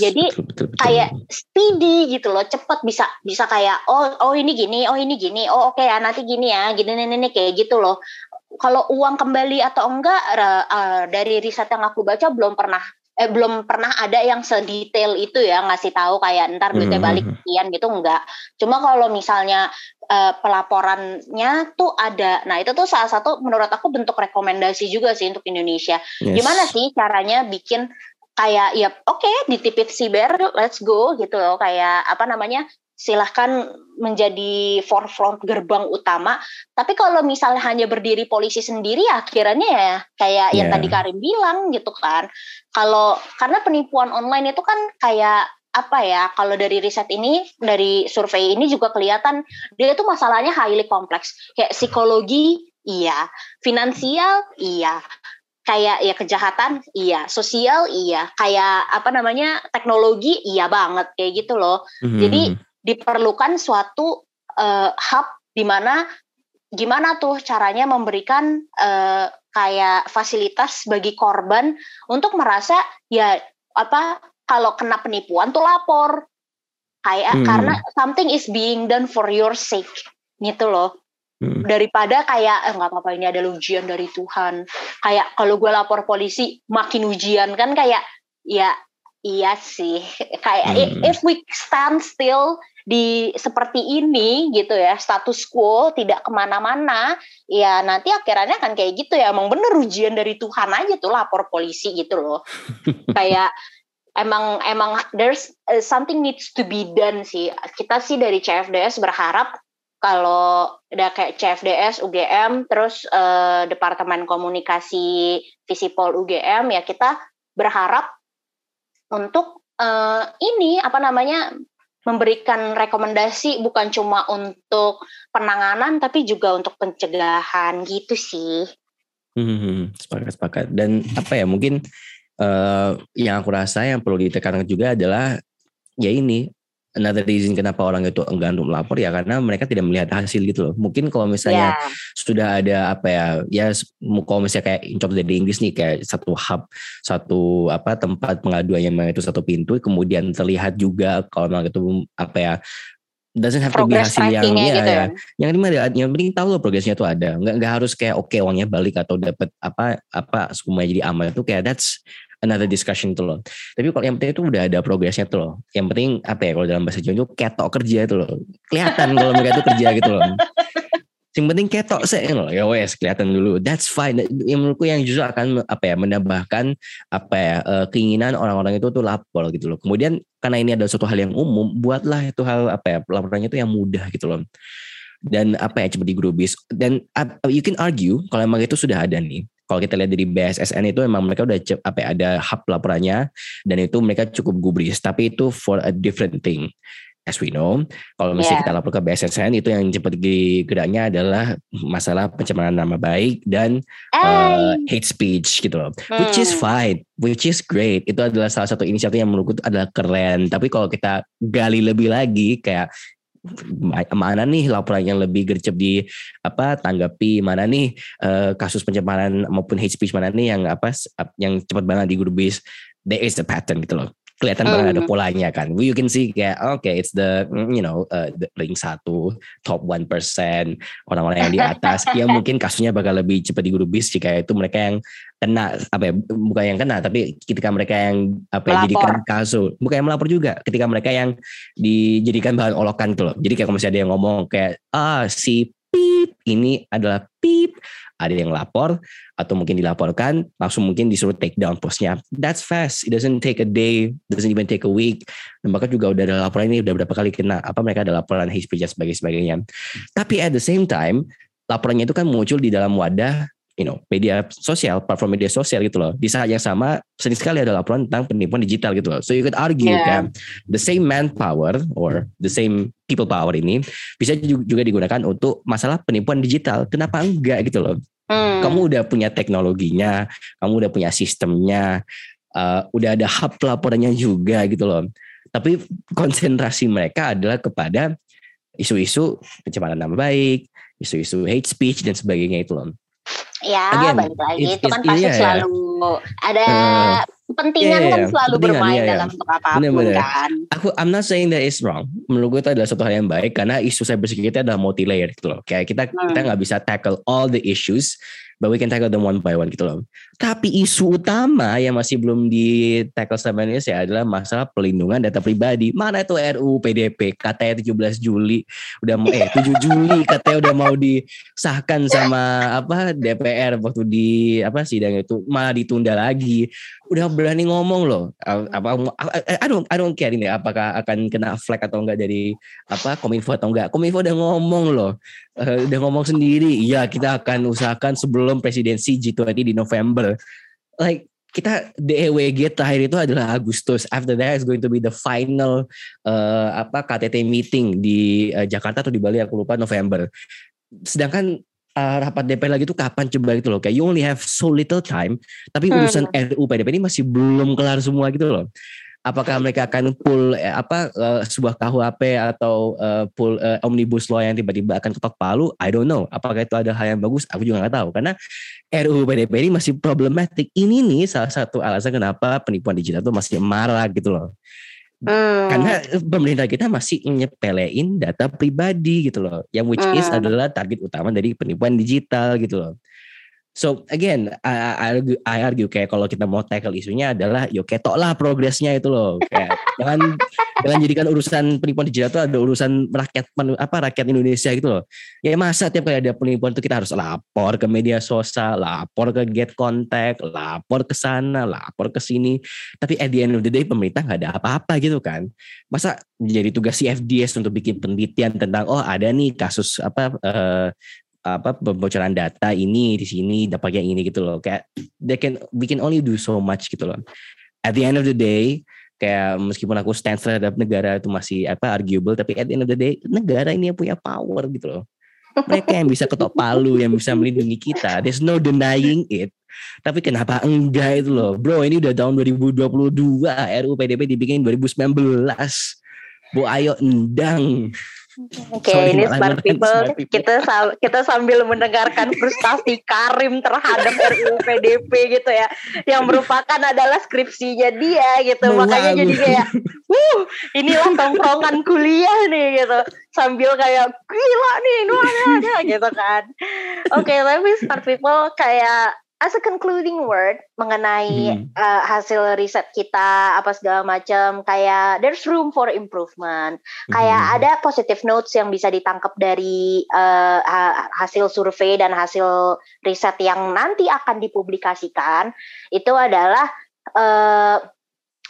Jadi, Betul, betul, betul. Kayak speedy gitu loh, cepet bisa bisa kayak oh oh ini gini, oh ini gini, oh oke ya nanti gini ya, gini nih nih, kayak gitu loh. Kalau uang kembali atau enggak eh, dari riset yang aku baca belum pernah eh belum pernah ada yang sedetail itu ya ngasih tahu kayak ntar duitnya Mhm. balik sekian gitu enggak. Cuma kalau misalnya eh, pelaporannya tuh ada. Nah, itu tuh salah satu menurut aku bentuk rekomendasi juga sih untuk Indonesia. Yes. Gimana sih caranya bikin kayak ya oke di tipit siber let's go gitu loh kayak apa namanya silahkan menjadi forefront gerbang utama. Tapi kalau misalnya hanya berdiri polisi sendiri akhirnya ya kayak yang Yeah. tadi Karim bilang gitu kan. Kalau karena penipuan online itu kan kayak apa ya kalau dari riset ini dari survei ini juga kelihatan dia tuh masalahnya highly kompleks kayak psikologi iya. Finansial iya. Kayak ya kejahatan iya. Sosial iya. Kayak apa namanya teknologi iya banget kayak gitu loh. Mhm. jadi diperlukan suatu eh, hub di mana gimana tuh caranya memberikan eh, kayak fasilitas bagi korban untuk merasa ya apa kalau kena penipuan tuh lapor kayak Hmm. karena something is being done for your sake gitu loh Hmm. daripada kayak eh, nggak apa-apa ini ada ujian dari Tuhan kayak kalau gue lapor polisi makin ujian kan kayak ya iya sih kayak Hmm. if we stand still di seperti ini gitu ya status quo tidak ke mana-mana ya nanti akhirnya kan kayak gitu ya. Emang bener ujian dari Tuhan aja tuh lapor polisi gitu loh. Kayak emang emang there's uh, something needs to be done sih. Kita sih dari CFDS berharap kalau udah kayak CFDS UGM terus eh, Departemen Komunikasi Visipol UGM ya kita berharap untuk eh, ini apa namanya memberikan rekomendasi bukan cuma untuk penanganan tapi juga untuk pencegahan gitu sih. Hmm, sepakat sepakat dan apa ya mungkin eh, yang aku rasa yang perlu ditekankan juga adalah ya ini another reason kenapa orang itu enggan untuk melapor ya karena mereka tidak melihat hasil gitu loh. Mungkin kalau misalnya yeah. sudah ada apa ya, ya kalau misalnya kayak in dari Inggris nih kayak satu hub, satu apa tempat pengaduan yang itu satu pintu, kemudian terlihat juga kalau memang itu apa ya doesn't have to be hasil yang ya, gitu ya. Yang lima yang penting tahu loh progresnya tuh ada. Nggak nggak harus kayak oke okay, uangnya balik atau dapat apa apa semuanya jadi aman itu kayak that's another discussion tuh loh. Tapi kalau yang penting itu udah ada progresnya tuh loh. Yang penting apa ya kalau dalam bahasa Jawa itu ketok kerja itu loh. Kelihatan kalau mereka itu kerja gitu loh. Yang penting ketok sih loh. Ya wes kelihatan dulu. That's fine. Yang menurutku yang justru akan apa ya menambahkan apa ya uh, keinginan orang-orang itu tuh lapor gitu loh. Kemudian karena ini adalah suatu hal yang umum, buatlah itu hal apa ya laporannya itu yang mudah gitu loh dan apa ya cepat digrubis dan you can argue kalau emang itu sudah ada nih kalau kita lihat dari BSSN itu memang mereka udah apa ya, ada hub laporannya dan itu mereka cukup gubris tapi itu for a different thing as we know. Kalau misalnya yeah. kita lapor ke BSSN itu yang cepat geraknya adalah masalah pencemaran nama baik dan uh, hate speech gitu loh. Hmm. which is hmm. fine which is great. Itu adalah salah satu inisiatif yang menurutku adalah keren. Tapi kalau kita gali lebih lagi kayak mana nih laporan yang lebih gercep di apa tanggapi? Mana nih uh, kasus pencemaran maupun hate speech mana nih yang apa yang cepat banget di digurubis there is the pattern gitu loh kelihatan banget ada hmm. polanya kan. You can see kayak oke okay, it's the you know uh, the ring satu top one percent orang-orang yang di atas yang mungkin kasusnya bakal lebih cepat digurubis jika itu mereka yang kena apa ya bukan yang kena tapi ketika mereka yang apa ya, jadikan kasus bukan yang melapor juga ketika mereka yang dijadikan bahan olokan gitu loh. Jadi kayak kalau misalnya ada yang ngomong kayak ah si pip ini adalah pip ada yang lapor atau mungkin dilaporkan langsung mungkin disuruh take down postnya. That's fast. It doesn't take a day doesn't even take a week. Dan bahkan juga udah ada laporan ini udah berapa kali kena apa mereka ada laporan hate speech dan sebagainya. Sebagainya tapi at the same time laporannya itu kan muncul di dalam wadah you know media sosial platform media sosial gitu loh. Di saat yang sama sering sekali ada laporan tentang penipuan digital gitu loh. So you could argue yeah. kan the same manpower or the same people power ini bisa juga digunakan untuk masalah penipuan digital. Kenapa enggak gitu loh? Hmm. kamu udah punya teknologinya kamu udah punya sistemnya uh, udah ada hub laporannya juga gitu loh. Tapi konsentrasi mereka adalah kepada isu-isu pencemaran nama baik isu-isu hate speech dan sebagainya itu loh Ya, Again, balik lagi it, itu kan pasti iya, selalu ya. ada uh, kepentingan yeah, kan selalu bermain yeah, dalam yeah. apa pun bener, bener. kan. Aku I'm not saying that is wrong. Menurut gue itu adalah suatu hal yang baik karena isu cybersecurity adalah multi layer gitu loh. Kayak kita hmm. kita nggak bisa tackle all the issues but we can tackle them one by one gitu loh. Tapi isu utama yang masih belum di tackle sama Indonesia adalah masalah pelindungan data pribadi. Mana itu RUU PDP katanya 17 Juli udah mau eh 7 Juli katanya udah mau disahkan sama apa DPR waktu di apa sidang itu malah ditunda lagi. Udah berani ngomong loh. Apa I don't I don't care ini apakah akan kena flag atau enggak dari apa Kominfo atau enggak. Kominfo udah ngomong loh. Uh, udah ngomong sendiri, iya kita akan usahakan sebelum presidensi G20 di November like kita DEWG terakhir itu adalah Agustus. After that is going to be the final uh, apa KTT meeting di uh, Jakarta atau di Bali aku lupa November. Sedangkan uh, rapat DPR lagi itu kapan coba gitu loh. Kayak you only have so little time, tapi urusan hmm. RUU PDP ini masih belum kelar semua gitu loh apakah mereka akan pull eh, apa uh, sebuah KUHP atau uh, pull uh, omnibus law yang tiba-tiba akan ketok palu? I don't know. Apakah itu ada hal yang bagus? Aku juga nggak tahu. Karena RUU PDP ini masih problematik ini nih salah satu alasan kenapa penipuan digital itu masih marah gitu loh. Hmm. Karena pemerintah kita masih nyepelein data pribadi gitu loh, yang which hmm. is adalah target utama dari penipuan digital gitu loh. So again, I, I, argue, I argue kayak kalau kita mau tackle isunya adalah yo ketok lah progresnya itu loh. Kayak jangan jangan jadikan urusan penipuan digital itu ada urusan rakyat apa rakyat Indonesia gitu loh. Ya masa tiap kali ada penipuan itu kita harus lapor ke media sosial, lapor ke get contact, lapor ke sana, lapor ke sini. Tapi at the end of the day pemerintah nggak ada apa-apa gitu kan. Masa jadi tugas CFDS untuk bikin penelitian tentang oh ada nih kasus apa uh, apa pembocoran data ini di sini yang ini gitu loh. Kayak they can we can only do so much gitu loh. At the end of the day kayak meskipun aku stand terhadap negara itu masih apa arguable tapi at the end of the day negara ini yang punya power gitu loh. Mereka yang bisa ketok palu yang bisa melindungi kita there's no denying it. Tapi kenapa enggak itu loh. Bro ini udah tahun 2022 RUU PDP dibikin 2019 Bu Ayo endang. Oke, okay, ini smart people. smart people. Kita kita sambil mendengarkan frustasi Karim terhadap RUU PDP gitu ya, yang merupakan adalah skripsinya dia gitu. Makanya jadi kayak, wuh, inilah tongkrongan kuliah nih gitu. Sambil kayak gila nih, ada gitu kan. Oke, okay, tapi smart people kayak as a concluding word mengenai hmm. uh, hasil riset kita apa segala macam kayak there's room for improvement kayak hmm. ada positive notes yang bisa ditangkap dari uh, hasil survei dan hasil riset yang nanti akan dipublikasikan itu adalah uh,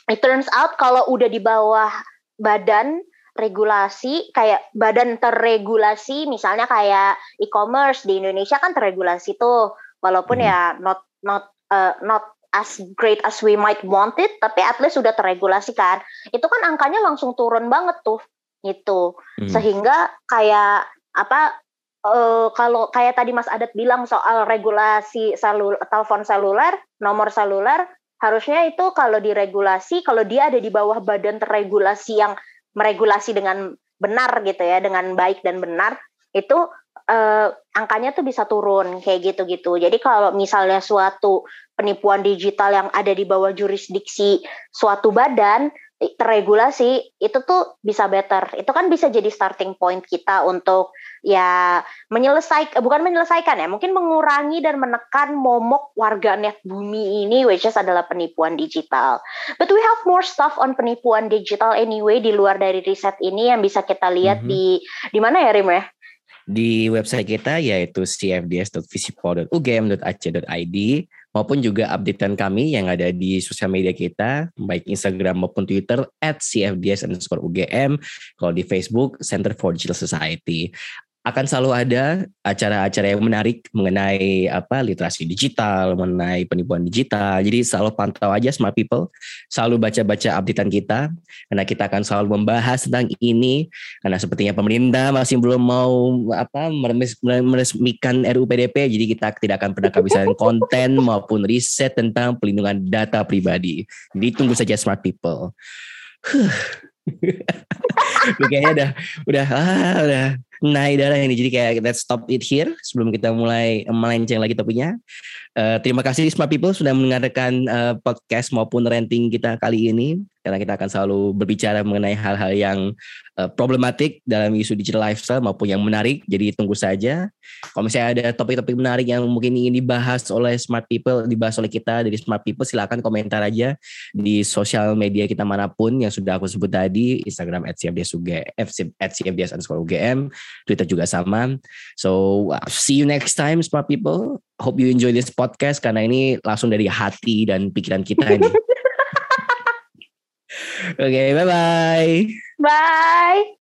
it turns out kalau udah di bawah badan regulasi kayak badan terregulasi misalnya kayak e-commerce di Indonesia kan terregulasi tuh walaupun hmm. ya not not uh, not as great as we might want it tapi at least sudah terregulasi kan itu kan angkanya langsung turun banget tuh gitu hmm. sehingga kayak apa uh, kalau kayak tadi Mas Adat bilang soal regulasi selul telepon seluler nomor seluler harusnya itu kalau diregulasi kalau dia ada di bawah badan terregulasi yang meregulasi dengan benar gitu ya dengan baik dan benar itu uh, angkanya tuh bisa turun kayak gitu-gitu. Jadi kalau misalnya suatu penipuan digital yang ada di bawah jurisdiksi suatu badan terregulasi itu tuh bisa better. Itu kan bisa jadi starting point kita untuk ya menyelesaikan bukan menyelesaikan ya, mungkin mengurangi dan menekan momok warganet bumi ini which is adalah penipuan digital. But we have more stuff on penipuan digital anyway di luar dari riset ini yang bisa kita lihat mm -hmm. di di mana ya Rim ya? Di website kita yaitu cfds.visipol.ugm.ac.id maupun juga updatean kami yang ada di sosial media kita baik Instagram maupun Twitter at cfds underscore UGM. Kalau di Facebook Center for Digital Society akan selalu ada acara-acara yang menarik mengenai apa literasi digital, mengenai penipuan digital. Jadi selalu pantau aja Smart People, selalu baca-baca updatean kita karena kita akan selalu membahas tentang ini karena sepertinya pemerintah masih belum mau apa meresmikan RUU PDP jadi kita tidak akan pernah kehabisan konten maupun riset tentang pelindungan data pribadi. Jadi tunggu saja Smart People. kayaknya udah udah ah, udah naik darah ini jadi kayak let's stop it here sebelum kita mulai melenceng lagi topiknya uh, terima kasih smart people sudah mendengarkan uh, podcast maupun renting kita kali ini karena kita akan selalu berbicara mengenai hal-hal yang uh, problematik dalam isu digital lifestyle maupun yang menarik. Jadi tunggu saja. Kalau misalnya ada topik-topik menarik yang mungkin ingin dibahas oleh smart people, dibahas oleh kita dari smart people, silakan komentar aja di sosial media kita mana pun yang sudah aku sebut tadi, Instagram at cfds UGM, Twitter juga sama. So see you next time smart people. Hope you enjoy this podcast karena ini langsung dari hati dan pikiran kita ini. Oke, okay, bye-bye. Bye.